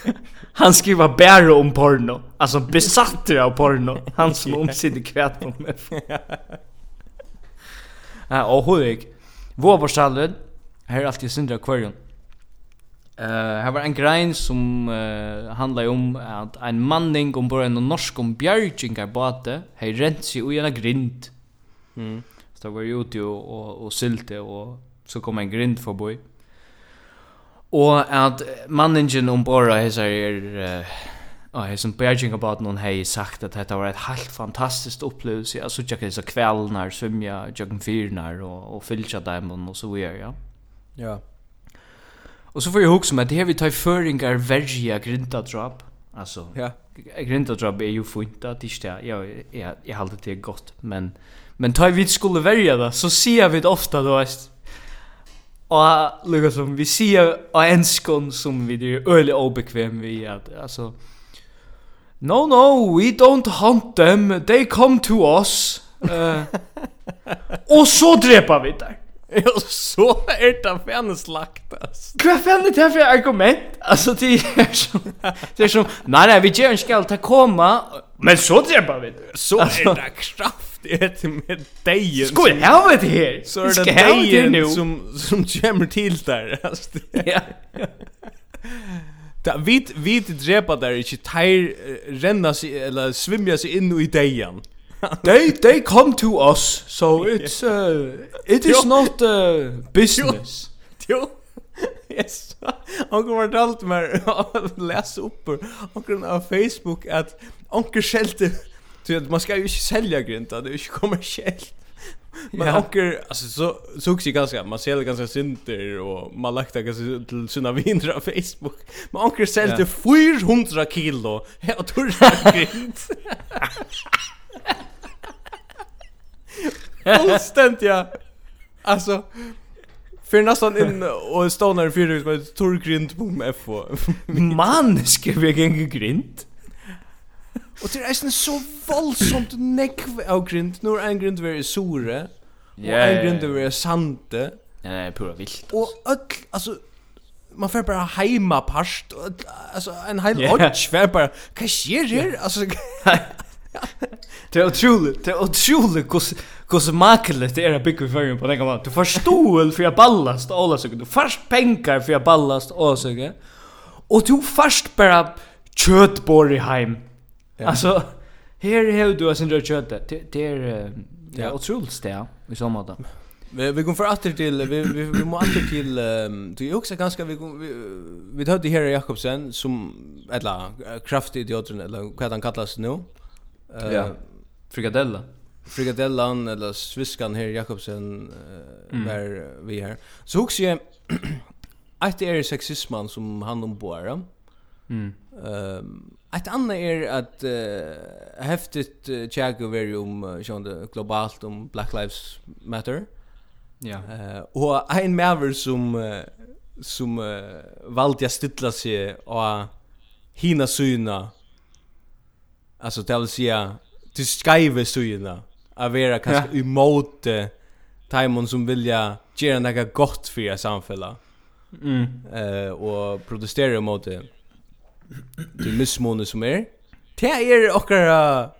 Han skriver bara om porno. Alltså besatt av porno. Han som om sin kvärt.mf. Ja, och hur gick? Vår borstallad. Här är alltid syndra akvarium. Eh, uh, här var en grein som uh, handlar om att en manning om bara en norsk om bjärgingar båte. Hej sig och en grind. Mm. Så var jag ute och, och, och sylte och så kom en grind förbi. Och att mannen ombord av hessar är... Ja, jag som Beijing about någon hej sagt att detta var ett helt fantastiskt upplevelse. Jag såg jag så kvällnar svimja jag fyrnar och och fyllcha dem och så vidare, ja. Ja. Och så får jag hugga med det här vi tar föringar vergia grinta drop. Alltså. Ja. Grinta drop är ju fint att det är. Ja, jag jag håller det gott, men Men tar vi skulle välja det så ser vi det ofta då att och lukka som vi ser och enskon som vi är öle obekväm vi att alltså No no, we don't hunt them. They come to us. Uh, och så drepa vi där. Ja, så är det fan slakt alltså. Vad fan är det för argument? Alltså det är som det är som nej nej, vi gör en skall ta komma, men så drepa vi. Så är det kraft äter med dejen. Ska jag ha det här? Så är det dejen som, som kommer till där. Alltså, ja. Da vit vit drepa der ikkje teir renna sig eller svimja sig inn i dejan. they they come to us so it's uh, it is not uh, business. Jo. Yes. Och går dalt mer läs upp och på Facebook att onkel skälte Du vet, man ska ju inte sälja grinta, det är ju inte kommersiellt. Men ja. onker, alltså så såg sig ganska, man säljer ganska synter och man lagt ganska till sina viner på Facebook. Men onker säljer ja. 400 kilo, jag tror det grint. Fullständigt ja. Alltså, För nästan in och stånar i fyrhus med torrgrint på FO. Man, ska vi gänga grint? Og det er eisen så voldsomt nekv av grind. Nå er en grint vi er sore, og en grint vi er sante. Ja, det er pura vilt. Og öll, altså, man får bara heima parst, og, altså, en heil yeah. odds får bara, hva skjer her? Altså, Det är otroligt, det är otroligt hur hur makligt det är att bygga för på den gamla. Du förstår för jag ballast alla så du först pengar för jag ballast och så. Och du först bara köttborg hem Alltså här har du alltså syndra kött. Det det är det är otroligt det i så mått. Vi vi går för åter till vi vi vi måste åter till du är också ganska vi vi hörde här Jakobsen som eller kraftig idioten eller vad han kallas nu. Eh ja. Frikadella. Frikadellan eller sviskan här Jakobsen där var vi här. Så också jag att det är sexismen som han omboar. Mm. Ehm Ett annat är att uh, häftigt uh, tjäga över om uh, globalt om Black Lives Matter. Ja. Eh uh, och en mäver som uh, som uh, valde att stilla sig och hina syna. Alltså det vill säga till skaive syna. Att vara kanske ja. emot uh, timon som vilja göra något gott för samhället. Mm. Eh uh, och protestera mot det til missmåne som är. Det er okkara...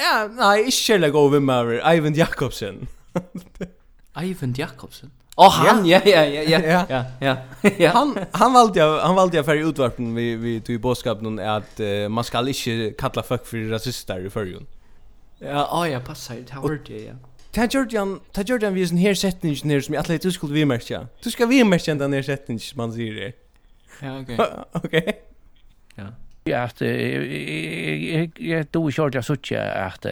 Ja, nei, ikke kjærlig med vimmer, Ivan Jakobsen. Ivan Jakobsen? Åh, oh, han, ja, ja, ja, ja, ja, ja, ja. Han, han valde jag, han valde jag för utvarpen vi, vi tog i bådskapen att uh, man ska inte kalla folk för rasister i förrjun. Ja, åh, ja, passar, det har varit det, ja. Ta Jordan, ta Jordan vis en här setning ner som jag du skulle vi märka. Du ska vi märka den här setningen man säger det. Ja, okej. Okej. Ja. Ja, att jag jag då kört jag såg att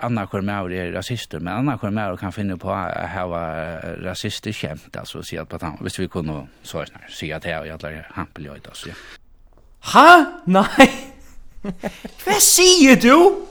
Anna kom med är rasister men Anna kom med och kan finna på att ha rasister skämt alltså så att han visst vi kunde så här se att jag jag lägger hampel jag alltså. Ha? Nej. Vad säger du?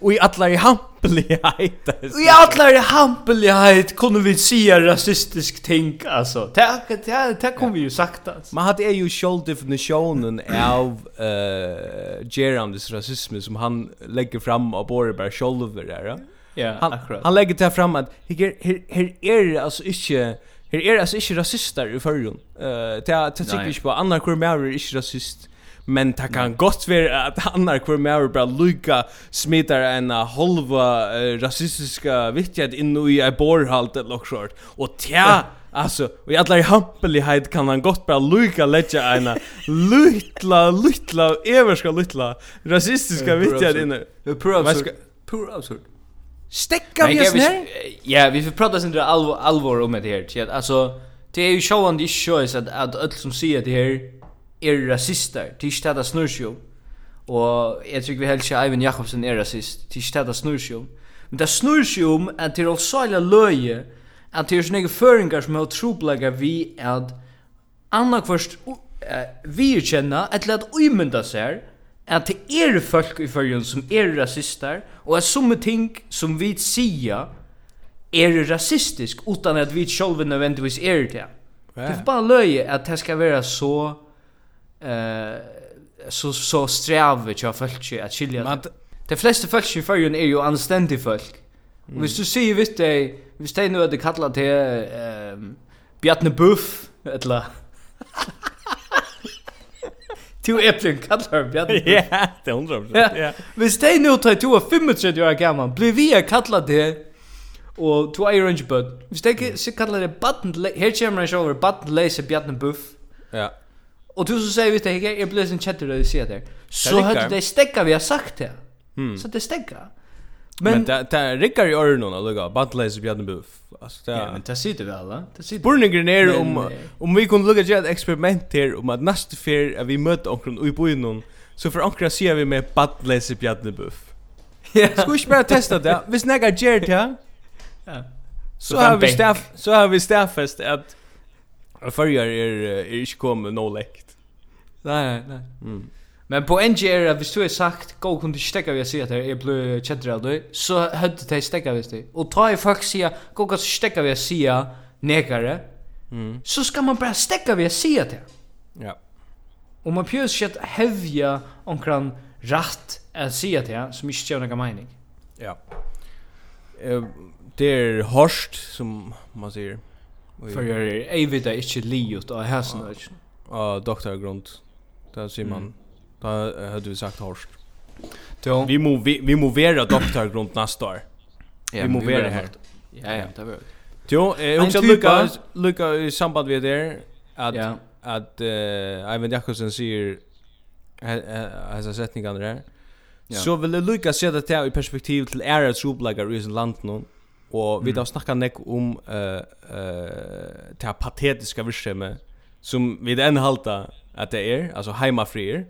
Och i alla i hampelighet. Och i alla i hampelighet kunde vi se rasistisk ting alltså. Tack tack tack kom vi ju sagt alltså. Man hade ju själv definitionen av eh uh, Gerandes rasism som han lägger fram av Borberg själv där. Ja, han, akkurat. Han lägger det fram att här här här är alltså inte här är alltså inte rasister i förrun. Eh uh, det tycker jag på andra kurmer är inte rasist men det kan gott vara att andra kvar mer bara lycka smitar en halva uh, rasistiska vittjad in i en borrhalt eller något sånt. Och tja, alltså, och i alla hampelighet kan han gott bara lycka lägga en lytla, lytla, everska lytla rasistiska vittjad inne i. Pur absurd. Pur absurd. Stäcka vi oss ner? Ja, vi får prata sin allvar, allvar om det här. Alltså, det är ju showande i shows att, att öll som säger det här er rasister, det er ikke det det snur seg om. Og jeg tror vi helst ikke Eivind Jakobsen er rasist, det er ikke det det snur seg om. Men det snur seg om at det er allsøyla løye, at det er sånne føringar som er troblegger vi at annakvørst uh, vi kjenner, eller at umynda seg, at det er folk i fyrjun som er rasister, og at somme ting som vi sier er rasistisk, utan at vi sjálf nødvendigvis er det. Det er bare løye at det skal være så eh så så sträva jag folk att skilja. Men de flesta folk i förrjun är ju anständiga folk. Mm. Hvis du sier vitt deg, hvis deg nu er det kallet til um, Bjarne Buff, eller... Tu Eplen kallar Bjarne. Buff. Ja, det är hundra prosent, ja. Hvis deg nu tar tu er 35 år gammal, blir vi er kalla det og to er orange bud. Hvis deg kallar det button her kommer jeg over, button leser Bjarne Buff. Ja. Och du så säger vi det här, jag blir sin chatter där du ser det. Så hade det stäcka vi har sagt det. Mm. Så det stäcka. Men, men det, det rickar i öronen och lugga, Bantleis Bjarne Buff. Alltså, det, ja, men det sitter väl, va? Det sitter. Spurningen är om, om vi kunde lugga göra ett experiment här om att nästa fair att vi möter omkring i någon. så för omkring ser vi med Bantleis i Bjarne Buff. Ja. Ska vi inte bara testa det? Vi snackar gärd det. Ja. Så har vi staff, så har vi staffest att Förjar är, är inte kommit no läkt. Nej, nej. Mm. Men på en är att hvis du har sagt gå kunde stäcka vi ser att det är blö chatter då så hade det stäcka vi det. Och ta i folk säga gå kunde stäcka vi ser negare. Mm. Så ska man bara stäcka vi ser det. Ja. Och man pjös shit hevja omkring rätt att se det som inte gör någon mening. Ja. Eh det är hårt som man säger. För jag är evigt inte liot och häsnöj. Ja, doktorgrund. Det ser man. Då hade vi sagt Horst. Jo. Vi må vi, vi må vara doktor grund nästa år. Ja, vi må vara här. Ja, ja, det var. Jo, eh hon ska lucka lucka i samband med det att ja. att eh uh, Ivan Jakobsen säger alltså sättningarna där. Ja. Så vill lucka se det här i perspektiv till era troblagare i landet nu. Och vi då snackar näck om eh eh det patetiska visschemet som vi den halta att det är alltså hemmafrier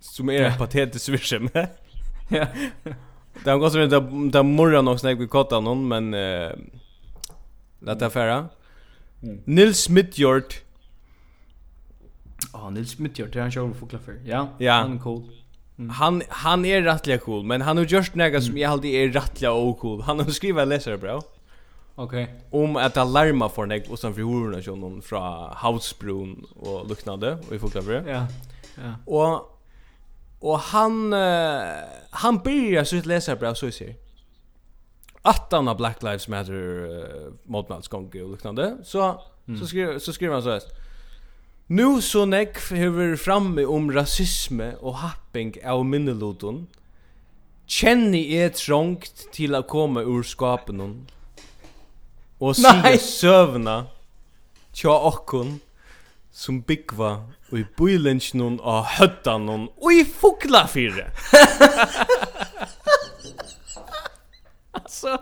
som är ett patetiskt vision. Ja. Det har gått runt där där morrar nog snägg vid kottan någon men eh låt affära. Mm. Nils Midjord. Ja, oh, Nils Midjord, det är en show för Klaffer. Ja, ja. han är cool. Mm. Han han är rättliga cool, men han har gjort något som jag alltid är rättliga och cool. Han har skrivit läsare bra. Okej. Okay. Om att alarma för nek och sen för hurorna någon från Havsbron och liknande och i Folkabro. Ja. Ja. Och och han uh, han börjar så läsa bra så ser. Att han har Black Lives Matter uh, gång och liknande. Så mm. så skriver så skriver han så här. Nu så nek hever framme om rasism och happing av minneloton. Kjenner jeg trångt til å komme ur skapen og sige søvna tja okkun som byggva og i bøylenskjønnen og høttanen og i fuglafyre. altså,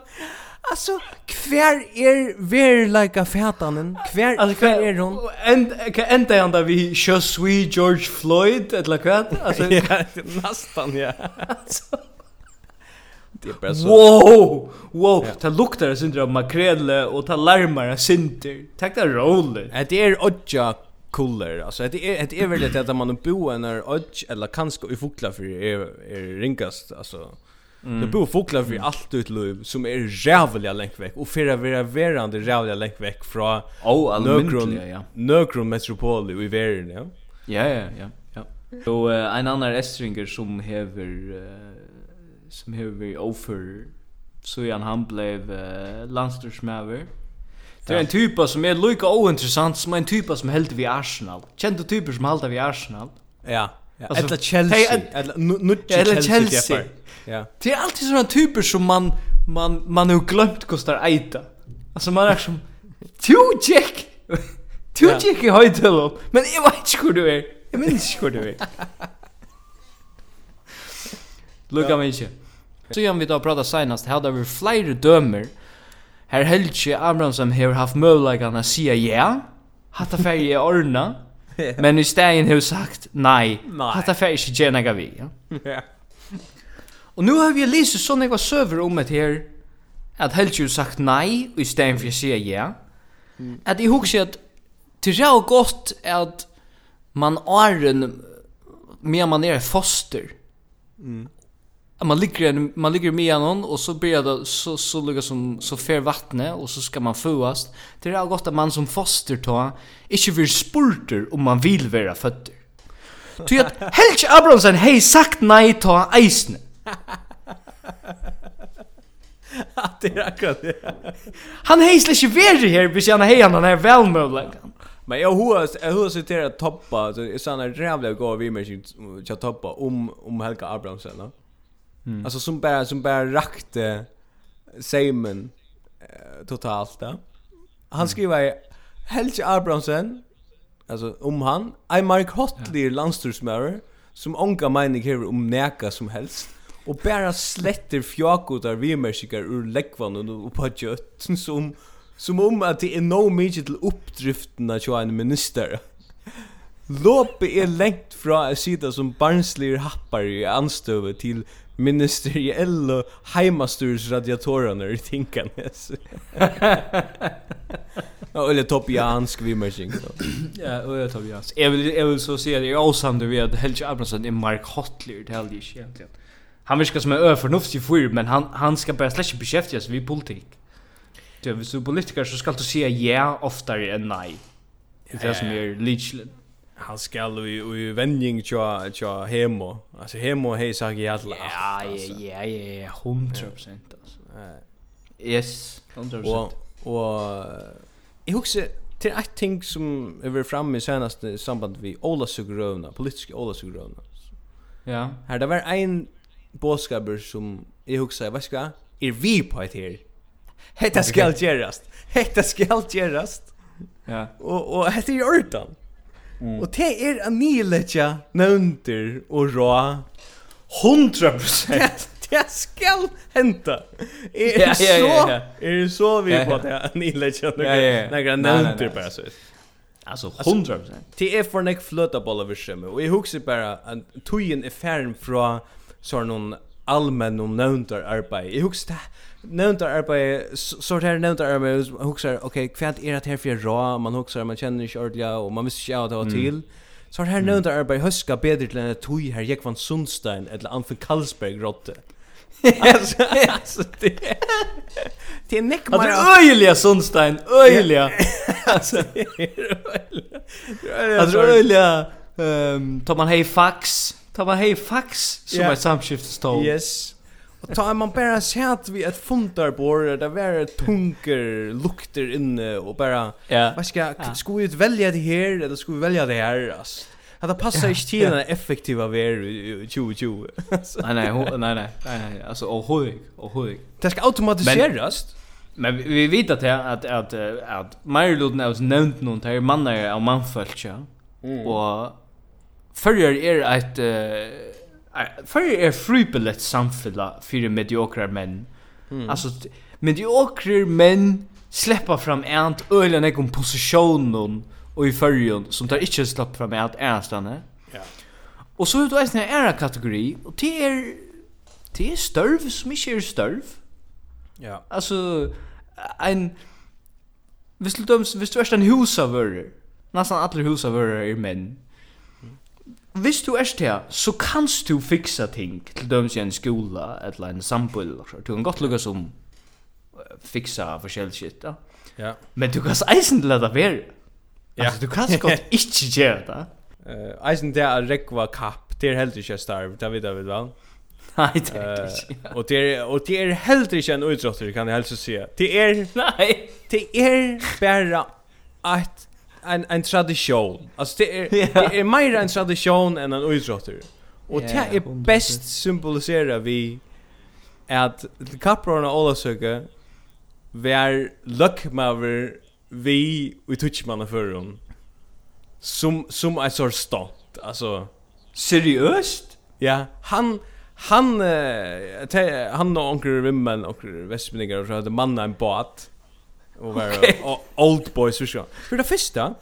Alltså, kvar är verlika fätanen? Kvar alltså, kvar är hon? Änd, ända är ända vi Je suis George Floyd, eller vad? Alltså, ja, nästan, ja. Alltså. Det är bara så. Wow! Wow! Ja. Det luktar en synder av makrele och det larmar en synder. Tack det är roligt. Det är odja kuller. Alltså det är det är väl det att man bo när odj eller kanske i fokla för är är rinkast alltså. Mm. Det bor fokla för allt ut liv som är jävliga långt veck och för att vara verande jävliga långt veck från oh, Nökron, ja. Nökron metropol i världen, ja. Ja, ja, ja. ja. Så uh, en annan estringer som hever... uh, som hever varit offer så han han blev uh, landstorsmäver Det är en typ som är lika ointressant som en typ som helt vid Arsenal. Kända typer som hällde vid Arsenal. Ja. Ja, alltså, eller Chelsea, eller nu Chelsea. Chelsea. Ja. Det är alltid såna typer som man man man har glömt kostar äta. Alltså man är som Tjo Jack. Tjo Jack i höjden. Men jag vet inte hur du är. Jag minns inte hur du är. Lukka ja. mykje. Så gjør vi da prata senast, her har vi flere dømer. Her Helge Abrahamsen har haft møvlegan å si ja, Hatta det ferdig i ordna, men i stegen har sagt nei, hatt Hatta ferdig ikke gjerne gav vi. Ja. ja. Og nu har vi lyst sånne jeg var søver om et her, at Helge har sagt nei, og i stegen for å si ja. At jeg husker at det er jo godt at man er en, mer man er foster, mm man ligger man ligger med någon och så blir det så så lugga som så fer vattne och så ska man föas. Det är gott att man som foster ta inte vill spurter om man vill vara fötter. Ty att Helge Abramsen hej sagt nej ta isen. Att det är akkurat det. Han hej släsch värre här, vi han hej han är välmöjlig. Men jag hus jag hus citerar toppa så är såna jävla går vi med jag toppa om om Helge Abramsen. No? Mm. Alltså som bara som bara rakte Simon eh, totalt då. Han skriver mm. Helge Abrahamsen alltså om han I Mark Hotley ja. landstursmörer som onka mening här om näka som helst och bara slätter fjakotar vimersikar ur läckvan och på kött som som om att det är no mycket till uppdriften att en minister. Loppe är längt fra att sida som barnslir happar i anstövet till ministeriella heimasturs radiatorerna i Tinkanes. Ja, eller topiansk vimmerking. Ja, eller topiansk. Jag vill jag vill så se det är awesome det vet Helge Abrahamsson är Mark Hotler det helt är egentligen. Han viskar som en överförnuftig fyr, men han han ska bara släppa beskäftiga sig vid politik. Du, hvis du er politiker, så skal du säga ja oftare än nej. Det är det som är lite han skal i i vending tja tja hemo. Alltså hemo hej sagt i alla. Ja, ja, ja, ja, 100% alltså. Yes, 100%. Och och jag huxar till ett ting som över fram i senaste samband vi Ola Sugrövna, politiska Ola Sugrövna. Ja. Här det var en boskaber som jag huxar, vad ska? Är vi på ett här? Hetta skal gerast. Hetta skal gerast. Ja. Och och hetta er ordan. Mm. Og det er aniletja nøvnter og rå. 100%! Det, det skal henta. Er ja, ja, ja, ja. så, er så vi ja, ja. på at jeg aniletja nøvnter nøvnter bare så. Alltså 100%. Det är för nek flöta på alla vischemme. Och jag huxar bara att tojen är färn från sån någon allmän och nöndar arbete. Jag huxar det nämnt arbete sort här nämnt arbete huxar okej kvant er det her for rå man huxar man känner inte ordliga och man visste inte att ha till så här nämnt arbete huska bättre till en tui här gick van Sundstein eller Anfen Karlsberg rotte Alltså, alltså det Det är näck man. Öjliga Sundstein, öjliga. Alltså, Alltså är öjliga. Ehm, tar man hej fax, tar man hej fax som är samskiftestål. Yes ta man bara sett vi ett fundarbord där var tunker lukter inne och bara ja. vad ska skulle ska vi välja det här eller ska vi välja det här alltså Hade passar inte till den effektiva ver 2020. nej nej, nej nej, nej nej, alltså och hög och hög. Det ska automatiseras. Men vi, vi vet att att att att Marlon har nämnt någon där mannar av manfolk ja. Och förr är ett uh, Fyrir er fribillet samfella fyrir mediokrar menn. Mm. Alltså, mediokrar men släppa fram ent öliga nekon positionen och i fyrjun som tar inte släpp fram ent enstande. Ja. Och så är det en ära kategori och det är det är störv som inte är störv. Ja. Alltså en Hvis du døms, hvis du er en husavører, nesten alle husavører er menn, hvis du er til, så kanst du fixa ting til dømes i en skola eller en sambull. Du kan godt lukka som fixa forskjellig shit, ja. Ja. Men du kan eisen til det være. Ja. Altså, du kan godt ikke gjøre det. Eisen det er rekva kapp, det er heller ikke starv, det vet jeg vel vel. Nei, det er ikke. Og, det er, og det er heller ikke en utrotter, kan jeg helst si. Det er, nei, det er bare et en en tradition. Alltså det är yeah. det är mer en tradition än en utrotter. Och yeah, det är bäst symbolisera vi att kaprarna alla söker vär luckmaver vi vi touchmanna för dem. Som som är så stolt. Alltså seriöst? Ja, han han uh, te, han och onkel Wimmen och västmänningar så hade manna en båt och var old boys så så. För det första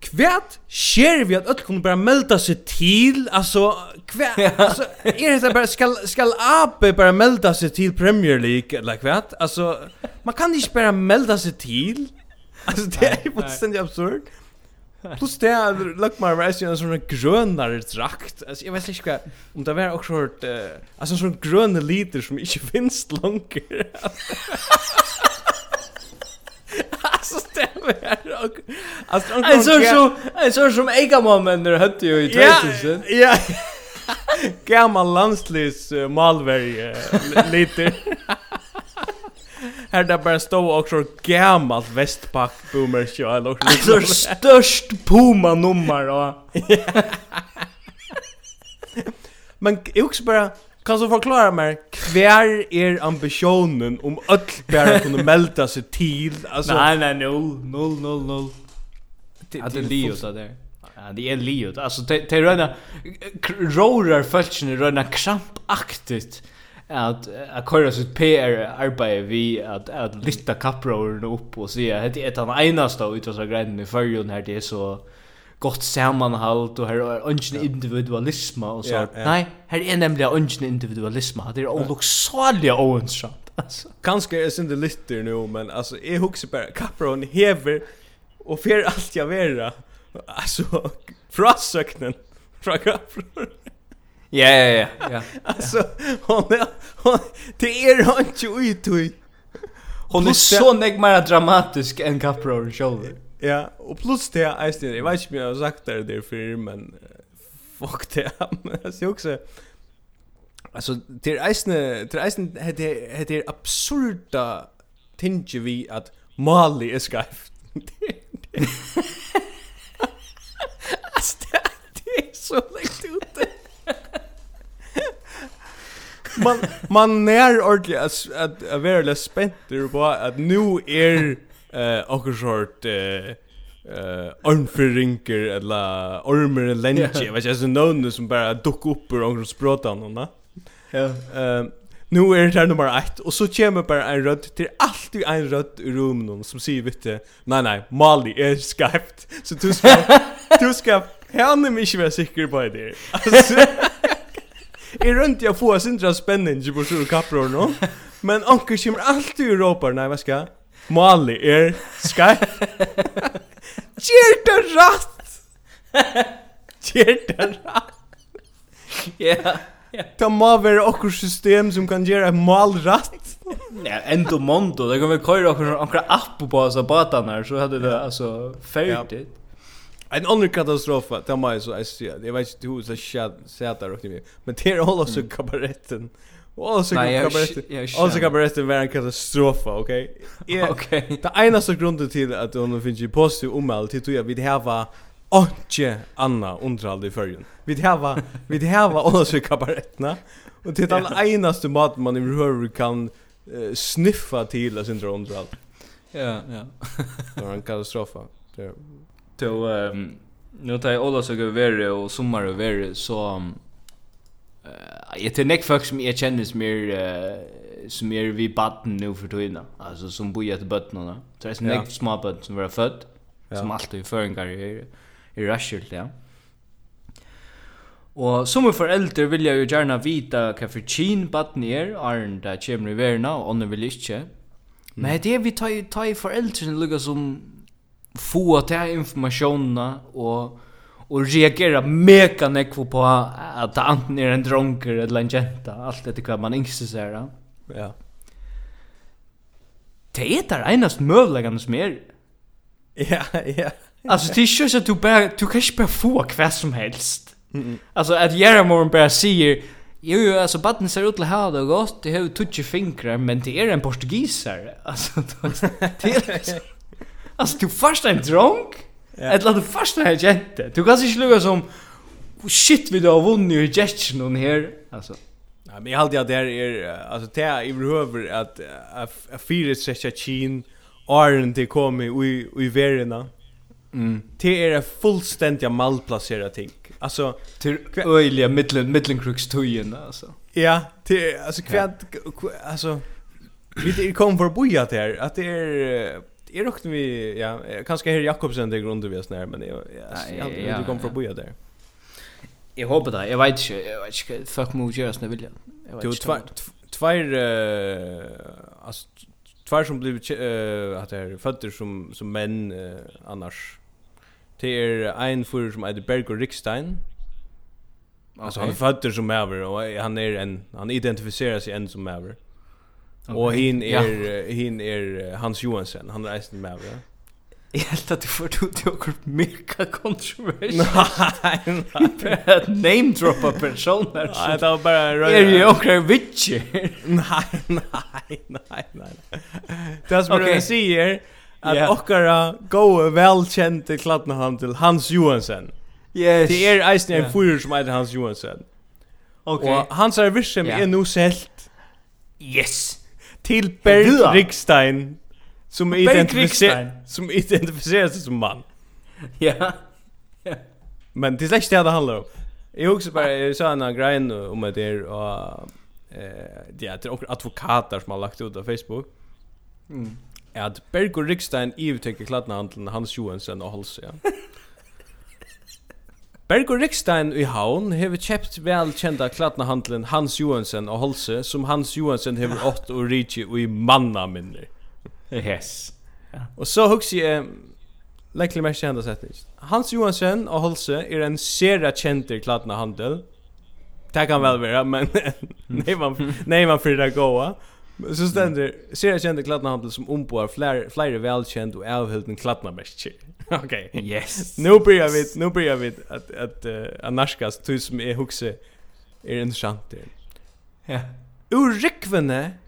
Kvärt sker vi att öll kunde bara melda sig till alltså kvärt ja. alltså är det bara ska ska AB bara melda sig till Premier League eller kvärt alltså man kan inte bara melda sig till alltså det är ju fullständigt absurd Plus det är look my ration som en grönare drakt. Alltså jag vet inte vad om det var också hört alltså sån gröna liter som inte finns långt. så stämmer här och alltså en sån så en sån som Ega mamma när hade ju i 2000. Ja. Ja. Gammal landslis Malveri lite. Här där bara stå och så gammalt västpack boomer show eller så störst puma nummer då. Men jag också bara Kan du forklara mer hver er ambitionen om öll bara kunna melda sig till alltså Nej nej no no no no Ja, det Leo så där Ja, det är Leo. Alltså det det röna rorar fältchen röna krampaktigt att att köra sitt PR arbete vi att att lyfta kapprorna upp och se att det är den ena stå så grejen i förrjun här det är så gott sammanhalt och här är ungen individualism och så. Ja, ja. Nej, här är nämligen ungen individualism. Det är olycksaliga oönskant. Alltså. Kanske är synd det lite nu, men alltså jag huxar bara Capron hever och för allt jag vera. Alltså frasöknen från Capron. Ja, ja, ja. ja. Alltså hon är hon det är inte utui. Hon är så mer dramatisk än Capron själv. Ja, och plus det är just det. Jag vet inte om jag har sagt det där för men fuck det. Men Alltså också alltså det är isne det är isne det det absurda tinge vi att Mali är skajft. Alltså det är så lätt ute. man man när ordentligt att att vara lite spänd på att nu är eh och sort eh eh ormförrinker eller ormer lenge länge vad jag så någon som bara duck upp ur och språta honom Ja. Ehm nu är det nummer 8 och så kommer bara en röd till alltid en röd i rummet som säger vet du nej nej Mali är skypt så du ska du ska henne mig inte vara säker på det. Alltså är runt jag får sin spänning på sjur kapror nu. Men onkel kommer alltid i ropar nej vad ska Mali er skai. Kjerta rast. Kjerta rast. Ja. Det må være okkur system som kan gjøre et mål rast. Ja, endo mondo. Det kan vi køyre okkur okkur app på oss av batan her, så hadde det altså ferdig. En annan katastrofa, det må jeg så, jeg vet ikke du det skjad, sätar och men det er også kabaretten. Mm. Och alltså kabaretten. Alltså kabaretten var en katastrof, okej. Okej. Det ena grunden till att hon finns i positiv omväl till att vi det här var Onkje Anna underhald i färgen. Vi hava vi hava alltså kabaretterna och det är den enaste mat man i överhuvud kan uh, sniffa till alltså inte underhald. Ja, ja. Det var en katastrof. Det. Då ehm nu tar jag alla så går värre och sommar och värre så Uh, jag tror näck folk som jag känner som är uh, som är vid baden nu för tiden. Alltså som bor i ett bötterna. Så det är som ja. små bötter som var född. Ja. Som alltid i föringar i, i Rashid, ja. Og som foreldre vil jeg jo gjerne vite hva for kjinn baden er, Arne det kommer i verden, og andre vil ikke. Men det er vi tar, tar i foreldrene lukket som få til informasjonene, og og reagera mega nekvo på at det anten er en dronker eller en jenta alt etter hva man inte ser ja det er där enast mövligan som er. ja ja alltså det är ju att du bara du kan inte bara få vad som helst mm -mm. alltså att Jeremorn bara säger Jo, jo, alltså baden ser ut att ha det gott. Det har ju fingrar, men det är en portugisare. Alltså, det är liksom... Alltså, du först en dronk? eller lade första här jente. Du kan inte lukka som shit vi då vunnit i gestern hon här alltså. Nej, men jag hade jag där är alltså det är överhuvud att a fyra sätta chin Arn det kommer i i verna. Mm. Det är fullständigt malplacerat ting. Alltså till öliga mitten mittenkrux tojen alltså. Ja, det alltså kvant alltså vi det kommer för att det att det är jag rökte vi ja kanske här Jakobsen det grundar vi snär men jag jag du kommer från boja där. Jag hoppas det. Jag vet inte jag vet inte fuck mot görs när vill jag. Du två två eh alltså två som blev eh att det är fötter som som män eh, annars är en för som heter Berg och Rickstein. Alltså han är fötter som över och han är en han identifierar sig en som över. Okay. Och hin är er, ja. hin är er Hans Johansson. Han är nästan med. Ja? Jag helt att du får du till och mega kontroversiellt. Nej, att name droppa personer. Nej, det var bara röra. Är ju också witcher. Nej, nej, nej, nej. Det som okay. jag säger att yeah. okkara goa välkända kladnahandel Hans Johansson. Yes. Det är er Eisner yeah. Fuhrer som heter Hans Johansson. Okay. Och hans är visst som yeah. är nu selt. Yes till Berg Rickstein som identifierar som identifierar sig som man. Ja. Men det är släkt det handlar om. Jag också bara jag sa en grej om att det är och eh det är också advokater som har lagt ut på Facebook. Mm. Att Berg Rickstein i uttrycker kladna handeln Hans Johansson och Holse. Ja. Bergur Rikstein i Havn hever kjept velkjenta klatnahandelen Hans Johansen og Holse, som Hans Johansen hever ått og rikje og i manna minner. Yes. Og så hugsi jeg, lekkelig mest kjenda setning. Hans Johansen og Holse er en sera kjenter klatnahandel. Det kan vel være, men nej man, nej man fyrir det goa. Så ständer ser jag kände kladnahandel som omboar fler fler välkänd och avhulten kladnamärke. Okej. Okay. Yes. Nu börjar vi nu börjar vi att att uh, anaskas tus som är huxe är intressant där. Ja. Ur rikvene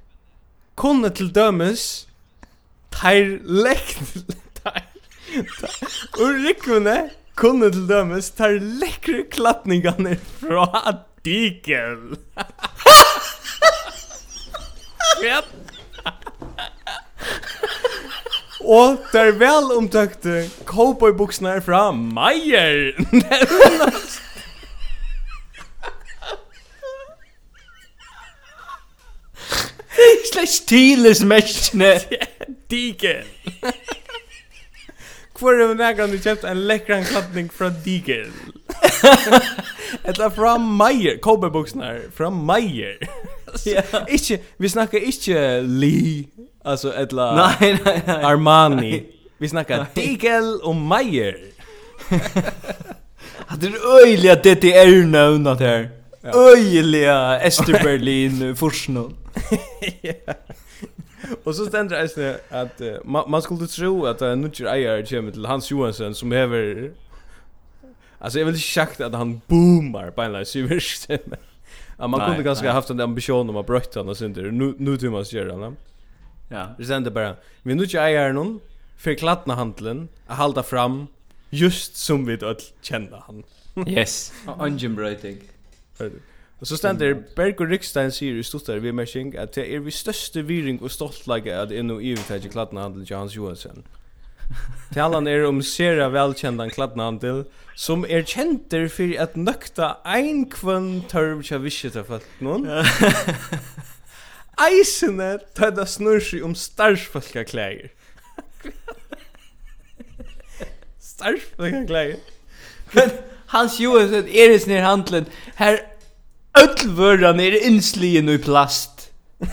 kunne til dømes teir lekn Ur rikvene kunne til dømes teir lekre klatningane fra dikel. Skräp! Og der vel omtøkte cowboybuksene fra Meyer nevnes. Slash tilis mestne. Dike. Hvor er nægran du kjøpt en lekkran klappning fra Dike? Etla fra Meyer, cowboybuksene fra Meyer. Ikke, vi snakker ikke Lee, altså etla nei, nei, nei, Armani. Vi snakker Digel og Meyer. Att det är öjliga DDR-növna där. Öjliga Österberlin Forsnån. Och så ständer det här att uh, man, man skulle tro att uh, Nutcher Eier kommer till Hans Johansson som hever... Alltså jag vill inte sagt att han boomar på en eller i verkstämmen. Ja, man kunde ganska haft en ambition om att brötta och sånt där. Nu nu tror man ska göra det. Ja, det sen bara. Vi nu inte äger någon för klattna handeln att hålla fram just som vi öll känner han. yes, Ungen Brötig. Och så ständer Berg och Rickstein säger i stortare vi meshing att det är vi största viring och stoltleik at ennå i vi klattna handel till Hans Johansen. Talan er om sera velkjendan kladnandel som er kjenter fyrir at nøkta ein kvann tørv tja visjet av folk noen. Eisene tøyda snur seg om starfsfolka klæger. starfsfolka klæger? Men Hans Johansson er i snir handlen her öll vörran er inslien i plast.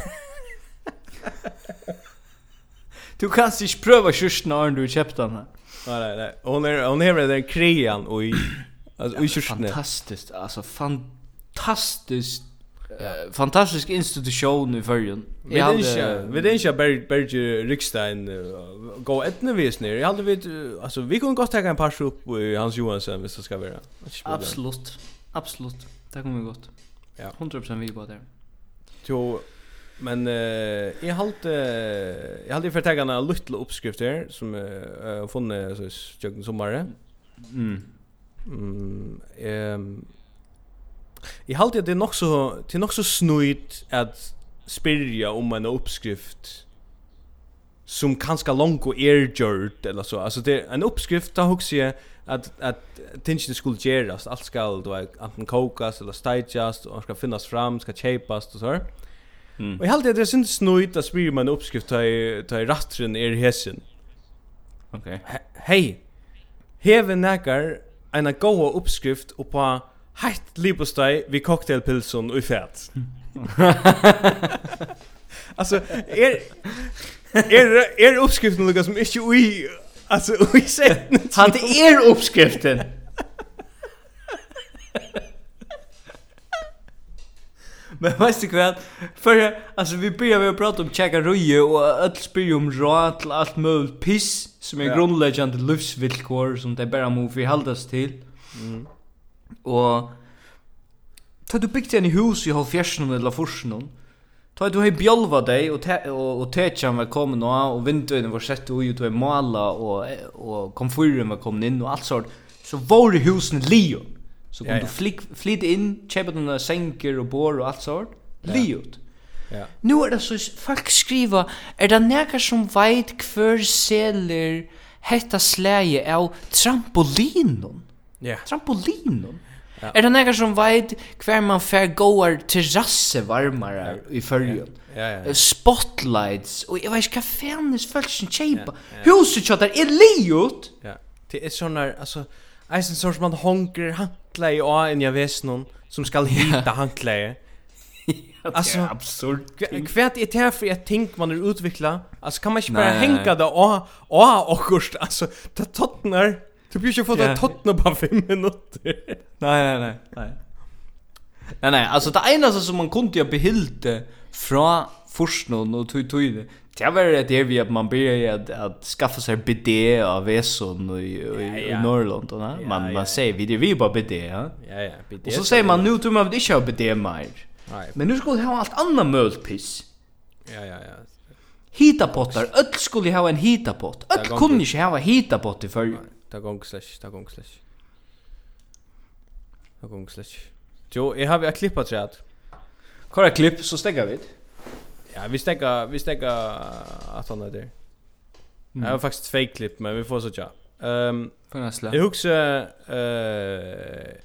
Du kan inte pröva kyrsten när du köpt den här. Nej, nej, nej. Hon är, hon är den krean och i, alltså, i kyrsten. Fantastiskt, alltså fantastiskt. Uh, fantastisk institution i förrjun. Vi hade inte, vi hade inte Berg Berg Rickstein gå etnevis ner. Jag hade vi alltså vi kunde gott ta en pass upp i Hans Johansson hvis det ska vara. Absolut. Absolut. Det kommer vi gott. Ja. 100% vi bara där. Jo, Men eh jag halt jag hade förtäckt några lilla uppskrifter som jag uh, funnit så jag sommare. Mm. Mm. Ehm Jag halt det nog så till nog så snuit att spyrja om en uppskrift som kanske långt och ergjort eller så. Alltså det en uppskrift där hooks jag att att tingen skulle göras allt skall då antingen kokas eller stageas och ska finnas fram ska chapas och så. Mm Mm. jeg halte at det synd at att spyr man uppskrift ta i ta i rattren er hesen. Okej. Okay. Hej. Heven näkar en goa uppskrift og på heitt libostei vi cocktailpilson og i fett. alltså er, er, er uppskriften Lucas som inte ui, alltså ui sett. Han det är uppskriften. Men vet du vad? För alltså vi börjar med att prata om checka ruje och öll spyr om råd till allt möjligt piss som är ja. grundläggande livsvillkor som det bara måste hållas till. Mm. Och Ta du byggt en hus i halvfjersen eller forsen Ta du hei bjolva deg og, te og, og tetjan var kommet nå og vinduene var sett og du og mala og, og komfyren var kommet inn og alt sånt så var husene lio Så kan ja, ja. du flik flyt inn, köpa några senker og bor og alt sånt. Ja. Liot. Ja. Nu er det så folk skriva, er det nekar som veit kvar seler hetta släge av trampolinon? Ja. Trampolinon. Ja. Er det nekar som veit hver man fer goar terrasse varmare ja. i fyrjun? Ja, ja, ja. Spotlights, og jeg veis hva fænnes folk som kjeipa. Ja, ja. Huset kjøttar er liot! Ja, det er sånn altså, eisen sånn som man honker, handklæði á inn i vesnum som skal hitta handklæði. Alltså absurd. Kvärt är det för att tänk man är utveckla. Alltså kan man inte bara hänga det och och och alltså ta tottnar. Du blir ju fått att tottna på fem minuter. Nej nej nej. Nej. Nej nej, alltså det enda som man kunde ju behilde från forskningen och tog tog det Det var det vi att man började att, att skaffa sig BD av Veson i, i, i Norrland. Ja, man, man säger vi det vi bara BD. Ja, ja, BD. Och så säger man nu tror man att inte ha BD mer. Nej. Men nu skulle ha allt annat mölpiss. Ja, ja, ja. Hitapottar, öll skulle ha en hitapott. Öll kunde inte ha hitapott i förr. Ta gång slash, ta gång slash. Ta gång slash. Jo, jag har vi ett klipp att säga. Klipp så stänger vi det. Ja, vi stäcker vi stäcker att han där. Mm. Jag har faktiskt två klipp men vi får så tja. Ehm um, för nästa. Jag huxar eh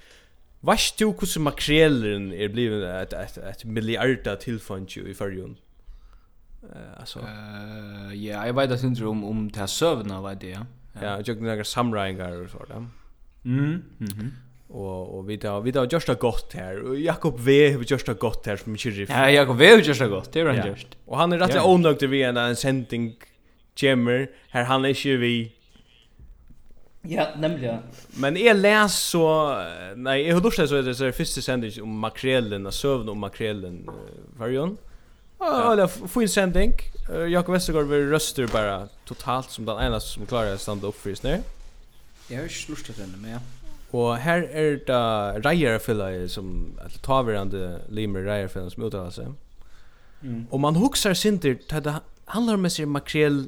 Vast du hur makrelen är blivit ett ett ett miljarda tillfund ju i förrjun. Eh alltså. Eh ja, jag vet att inte om om det här sövna vad det är. Ja, jag tycker några samraingar och så där. Mm. Mhm. Och och vi tar vi tar just det gott här och Jakob V har just det gott här som sheriff. Ja, Jakob V har just det gott. Det är han just. Och han är rätt onöjd till vi en sending jammer här han är ju vi Ja, nämligen. Men jag läs så nej, jag har då så det är första sändning om makrellen och sövn om makrellen varion. Ja, det fin en sändning. Jakob Westergaard vill röster bara totalt som den enda som klarar att stanna upp för just nu. Jag har ju slustat den med. Ja. Og her er det reierfilla som eller taverande limer reierfilla som uttalar seg. Mm. Og man huxar sinter til det handlar om seg makrel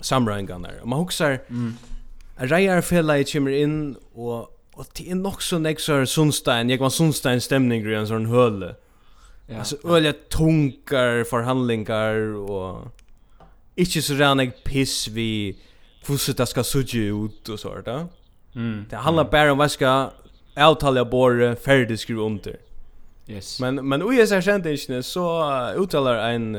samrøynganar. Og man huxar mm. reierfilla kommer inn og og det er nok så nek så Sundstein, jeg var Sundstein stemning i en sånn høle. Ja, altså, øyla tunkar forhandlingar og ikke så rannig piss vi hvordan det skal sudje ut og sånt da. Mm. Det handlar bara om vad ska avtala bor färdig skriva under. Yes. Men men och jag sen inte så uttalar en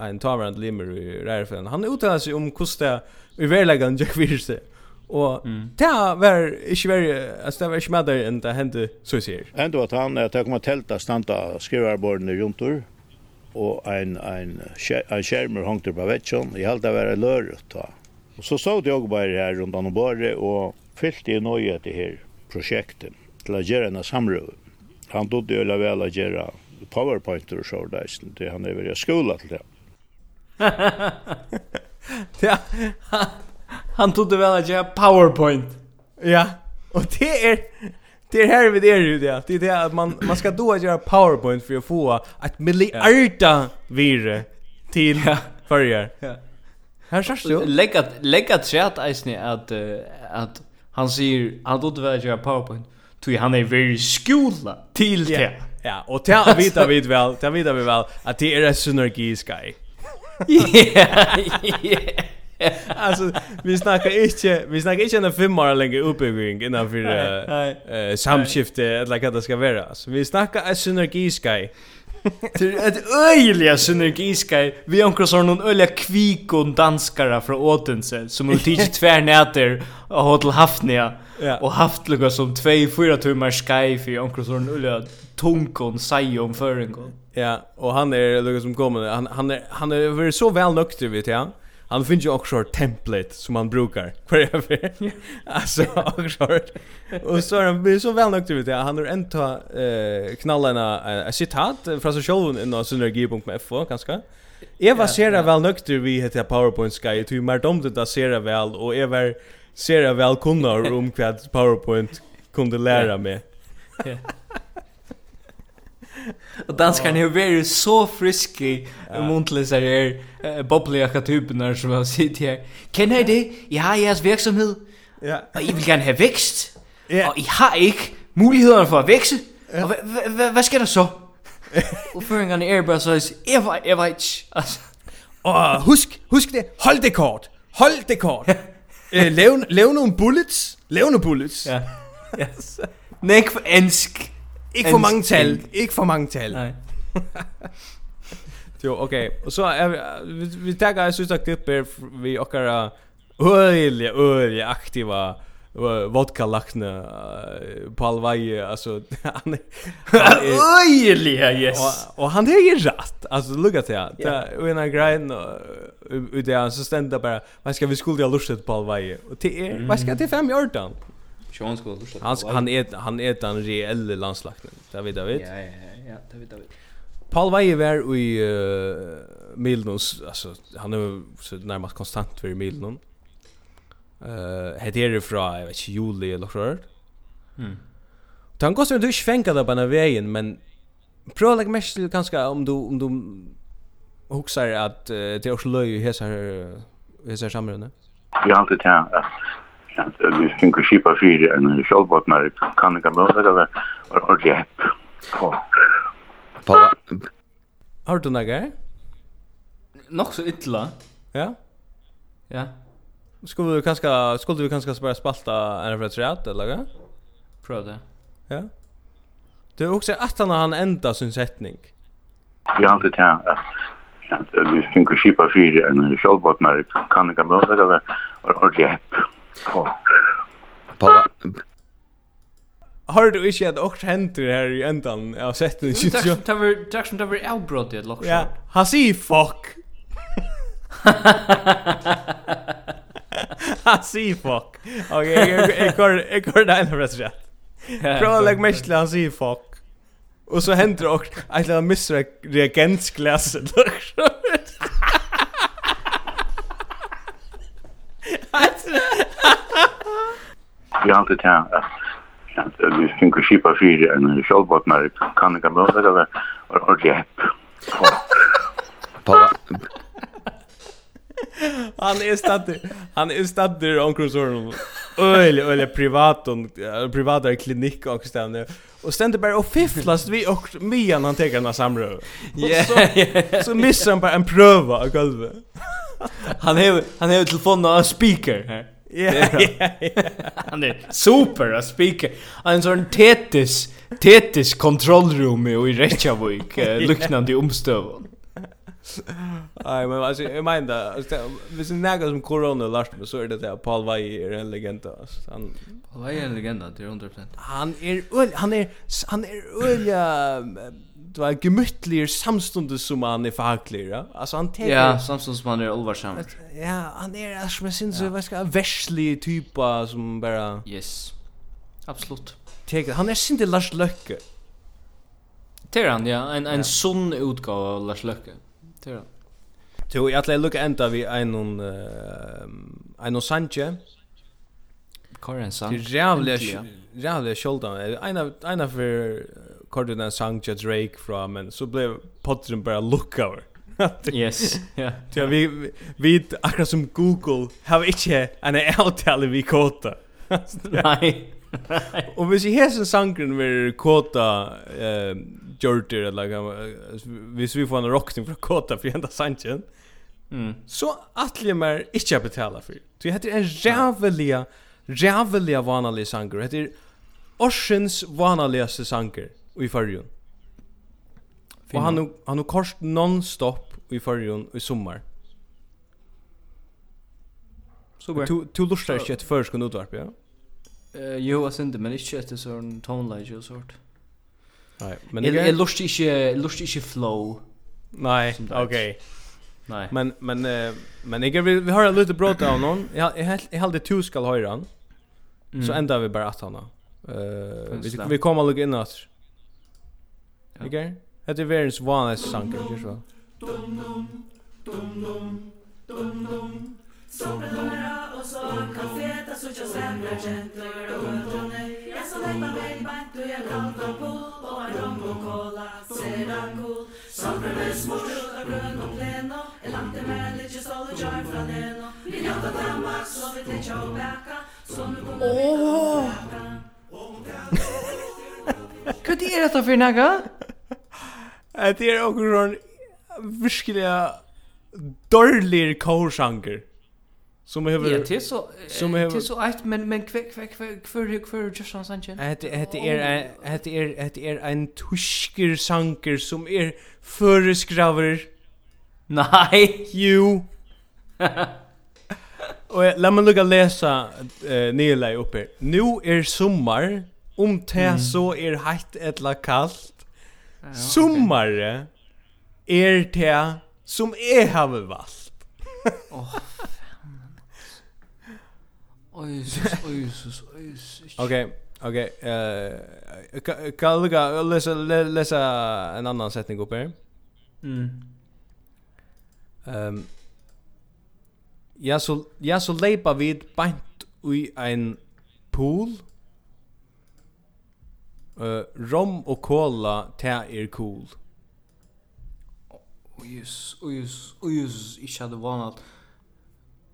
en tavrand limmer i Rärfen. Han uttalar sig om kosta i verkligen Jack Virse. Och mm. det var inte very alltså det var inte mer än det hände så ser. Ändå att han att komma tälta stanta skrivarborden i runt och en en en skärmer hängte på väggen. Jag hade varit då. Och så såg jag bara här runt om bordet och fyllt i nøye det her prosjektet til å gjøre en samrøve. Han dodde jo vel å gjøre powerpointer og så der, det han er veldig skola til det. ja, han trodde vel å gjøre powerpoint. Ja, og det er... Det är här vi det är ju det. Det är det att man man ska då göra PowerPoint för att få ett miljarda vire till förger. Ja. Här sägs du. Lägga lägga chat isne att att han säger han då det göra powerpoint tui han är very skola till det. Ja, ja. och det vita vi väl, det vita vi väl att det är en synergi sky. Ja. Alltså vi snackar inte vi snackar inte en fem år längre uppbyggning innan för eh samskifte eller vad det ska vara. Så vi snackar en synergi sky Det är ett öjliga synergiska vi ankar så någon öliga kvikon danskare från Åtense som har tidigt tvärnäter och har till Hafnia och haft lukka som 2-4 timmar sky för ankar så någon öliga tonkon sajom föringon. Ja, och han är lukka som kommer han, han, är, han är så väl nökter vet jag han finns ju också ett template som man brukar. Kvar Alltså också. Och så han blir så väl nöjd jag. Han har en ta eh knallarna ett citat från sig själv i någon synergi.fo kanske. Eva ser det väl nöjd vi heter PowerPoint Sky. till mer dom det där ser det väl och Eva ser det väl kunnar om kvad PowerPoint kunde lära mig. Och danskan är ju så frisk i muntlisar bubbly bobbliga katyperna som har sitt här. Kan jag det? Jag har jeres virksomhed. Ja. Og I vil gerne have vækst. Ja. Og I har ikke mulighederne for at vækse. Ja. Og hvad skal der så? Udføringerne er bare så, jeg var, jeg var ikke. Og husk, husk det. Hold det kort. Hold det kort. Lav nogle bullets. Lav nogle bullets. Ja. Yes. Nek for ensk. Ikke for mange tal. Ikke for mange tal. Nej. jo, okay. Og så er vi, vi, vi tager jeg synes, at klipper vi okkara øyelig, øyelig aktiva vodka lakne uh, på all vei. Altså, han er... öjliga yes Og, og han är ju rätt alltså lugga till Ja. och en grind och det så stända bara vad ska vi skulle ha lustet på allvaj och det är vad ska det fem i ordan Sean skulle lusta. Han han är han är den reella landslagten. Det vet jag vet. Ja ja ja, det vet jag vet. Paul Weyer var i uh, Milnons, alltså han är så närmast konstant för Milnon. Eh, uh, heter det från jag vet inte juli eller så. Mm. Han går så du där på den vägen men prova lägga mest till kanske om du om du huxar att uh, det är också löj i hesar hesar samrunda. Ja, det är det. Island. Vi finner skipa fyra en kjallbåtnar kan ikke møte det, og ordentlig hepp. Har du noe? Nok så ytla. Ja? Ja. Skulle du kanskje, skulle du kanskje bare spalta en fra treat, eller hva? Prøv det. Ja? Det er også at han har enda sin setning. Ja, det er det, ja. Vi finner skipa fyra en kjallbåtnar kan ikke møte det, og ordentlig hepp. Paul. Har du ikke at åkt henter her i endan av setten? Takk som det var avbrott i et lokk. Ja, han sier fuck. Han sier fuck. Ok, jeg går det ene for rett og slett. Prøv å legge meg til han sier fuck. Og så henter det åkt, jeg tror han misser reagensglasset. vi har alltid här att vi tänker skipa fyra en självbottnar kan inte möta det var ordentligt hepp. Han är stadig. Han är stadig i omkring Öl, öl, privat och privata klinik och ständer. Och ständer bara och fifflas vi och mian han tar den samrö. Ja. Så missar han bara en pröva av golvet. Han har han har telefonen och speaker här. Ja. Han är super att speaker. En sån tetis tetis kontrollrum i Reykjavik liknande omstöv. Nej men alltså jag menar alltså vi är några som corona last men så är det där Paul Vai är en legend alltså han Paul Vai är en legend till 100%. Han är han är han är öliga du är gemütliger samstundes som han är förhaglig. Ja? Alltså han tänker... Ja, samstundes som han är allvarsam. Ja, han är alltså med sin så, vad ska jag, värslig typa som bara... Yes, absolut. Tänker, han är sin Lars Løkke. Till han, ja. En, en ja. sån utgave av Lars Løkke. Till han. Jo, jag tror lucka ända vi en någon eh en Sanche. Karensa. Det är jävligt jävligt skuld då. En en av kort den sang jag Drake från men så blev podden bara look over. yes. Ja. Ja vi vi akkurat som Google har inte en outtal vi kota. Nej. Och hvis ser här sangren med kota eh Jordir eller hvis vi får en rockning från kota för ända sanchen. Mm. Så attliga mer inte betala for Så heter en jävliga jävliga vanlig sanger. Det heter Orsens vanligaste sanger i förrjun. Och han har han har kost non-stop i förrjun i sommar. Super. Du du lustar inte ett först kunde utvarp, ja. Uh, jo, jag syns synte men inte ett sån tonelage och sort. Nej, men det är lustar inte jag lustar inte flow. Nej, okej. Okay. Nej. Men men eh, men jag vill vi har en lite brått av någon. Jag jag jag hade två skall höra han. Mm. Så ända vi bara att han. Eh uh, vi vi kommer lugga in oss. Ikke? Det er verdens vanligste sanger, ikke så? Dum dum, dum dum, dum dum. Og så kafeta sucha semra gentlor og ötrone Jeg så leipa meg bant og jeg kalta på Og en rom og kola sera cool Sommerdora med og pleno Jeg langt det med litt just all the jar fra neno Vi jobba damak så vi til tjau bæka Så nu kommer vi til er? Det är också sån verkliga dårlig korsanger. Som behöver Ja, det är så som behöver Det är så ett men men kväck kväck kväck för för Justin sanchen. Det det är det är det är en tusker sanger som är föreskriver. Nej, you. Och låt mig lukka läsa eh, nyla uppe. Nu är sommar, om te så är hett eller kallt, okay. Sommare er det som jeg har valgt. Åh, oh, fan. Jesus, Jesus, Jesus. Okej, okej. Kan du lukka, läsa, lesa en annan setning upp her? Mm. Um, ja, så, ja, så leipa vid bant i ein pool. Mm Uh, rom og cola, det er cool. Ojus, ojus, ojus, ikke hadde vanat.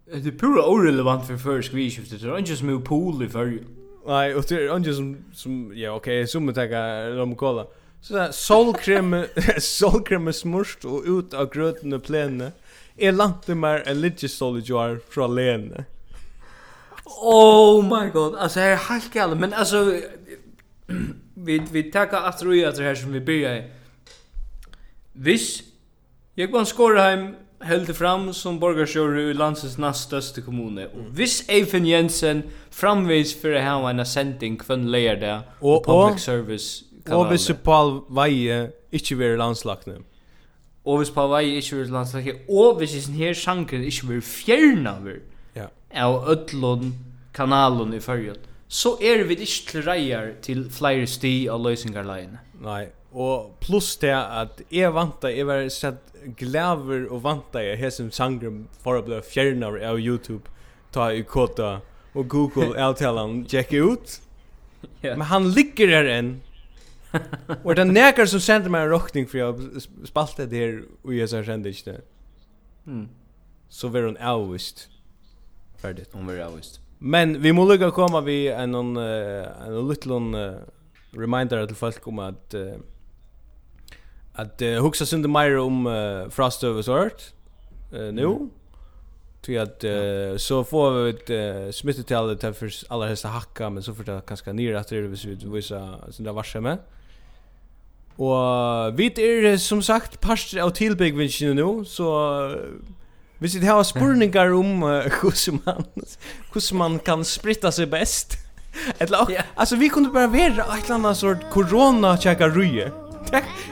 Det er pura orelevant for først skvidskiftet. Det er ikke som er pool i fyrju. Nei, og det er ikke som, som ja, ok, som er takka rom og cola. Så det er solkrem, solkrem smurst og ut av grøtene plene. Jeg lante meg en lidgestol i joar fra lene. Oh my god, altså, jeg er helt gale, men altså, vi vi tackar att ro ju att det här som vi börjar. Vis jag var Skorheim helt fram som borgarsjöre i landsens näst största kommune. Och vis Eifen Jensen framvis för att ha en assenting kvön lejer där och public service kanaler. Och vis Paul Vaje inte vara landslagna. Och vis Paul Vaje inte vara landslagna. Och vis sin här sjanken inte vara fjärna över. Ja. Av öllon kanalen i förrjön så er vi ikke til reier til flere sti av løysingarleien. Nei, og pluss det at jeg vanta, jeg var sett glaver og vanta jeg som sangrum for å bli fjernar av YouTube, ta i kåta og Google avtalan tjekke ut. Yeah. Men han ligger her enn. og det er nekar som sender meg en råkning for jeg spalte det her og jeg som sender ikke det. Mm. Så var hun avvist. Ferdig. Hun var avvist. Men vi må lukka komma vi en en en liten uh, reminder til folk om att uh, att uh, huxa synd mer om uh, frost sort uh, nu. Mm. Ty att uh, så får vi ett uh, smittetal det för alla hästar hacka men så får det ganska ner att det vi vissa där varse med. Och vi är som sagt parster av tillbyggvinchen nu så Vi sitter här och spurningar om hur uh, man hur man kan spritta sig bäst. Eller yeah. alltså vi kunde bara vara ett annat sort corona checka ruje.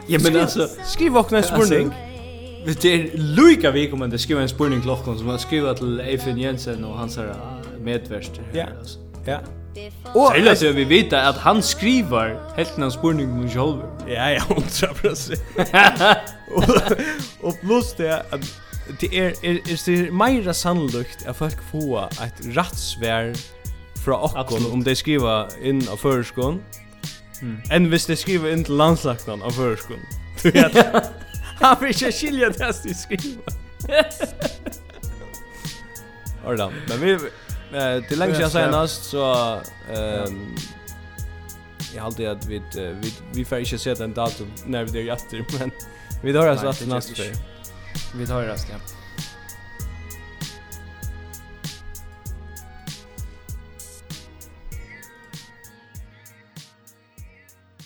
Ja men alltså skriv också en spurning. Vi det Luca vi kommer att skriva en spurning klockan som man skriver till Eifen Jensen och hans här medvärst. Ja. Ja. Och eller så vi vet att han skriver helt en spurning om själv. Ja ja, 100%. och och plus det att det er er er det mer sannolikt at folk får eitt rattsvær fra okkon om de skriver inn av førskon. Mm. Enn hvis de skriver inn til landslagnan av førskon. Du vet. Han vil ikke skilja det at de skriver. Ordan. men vi eh, till lenge siden senast så ehm um, jag hade att vi vi vi får inte se den datum när vi det är men vi drar alltså att nästa Vi tar det rest, ja.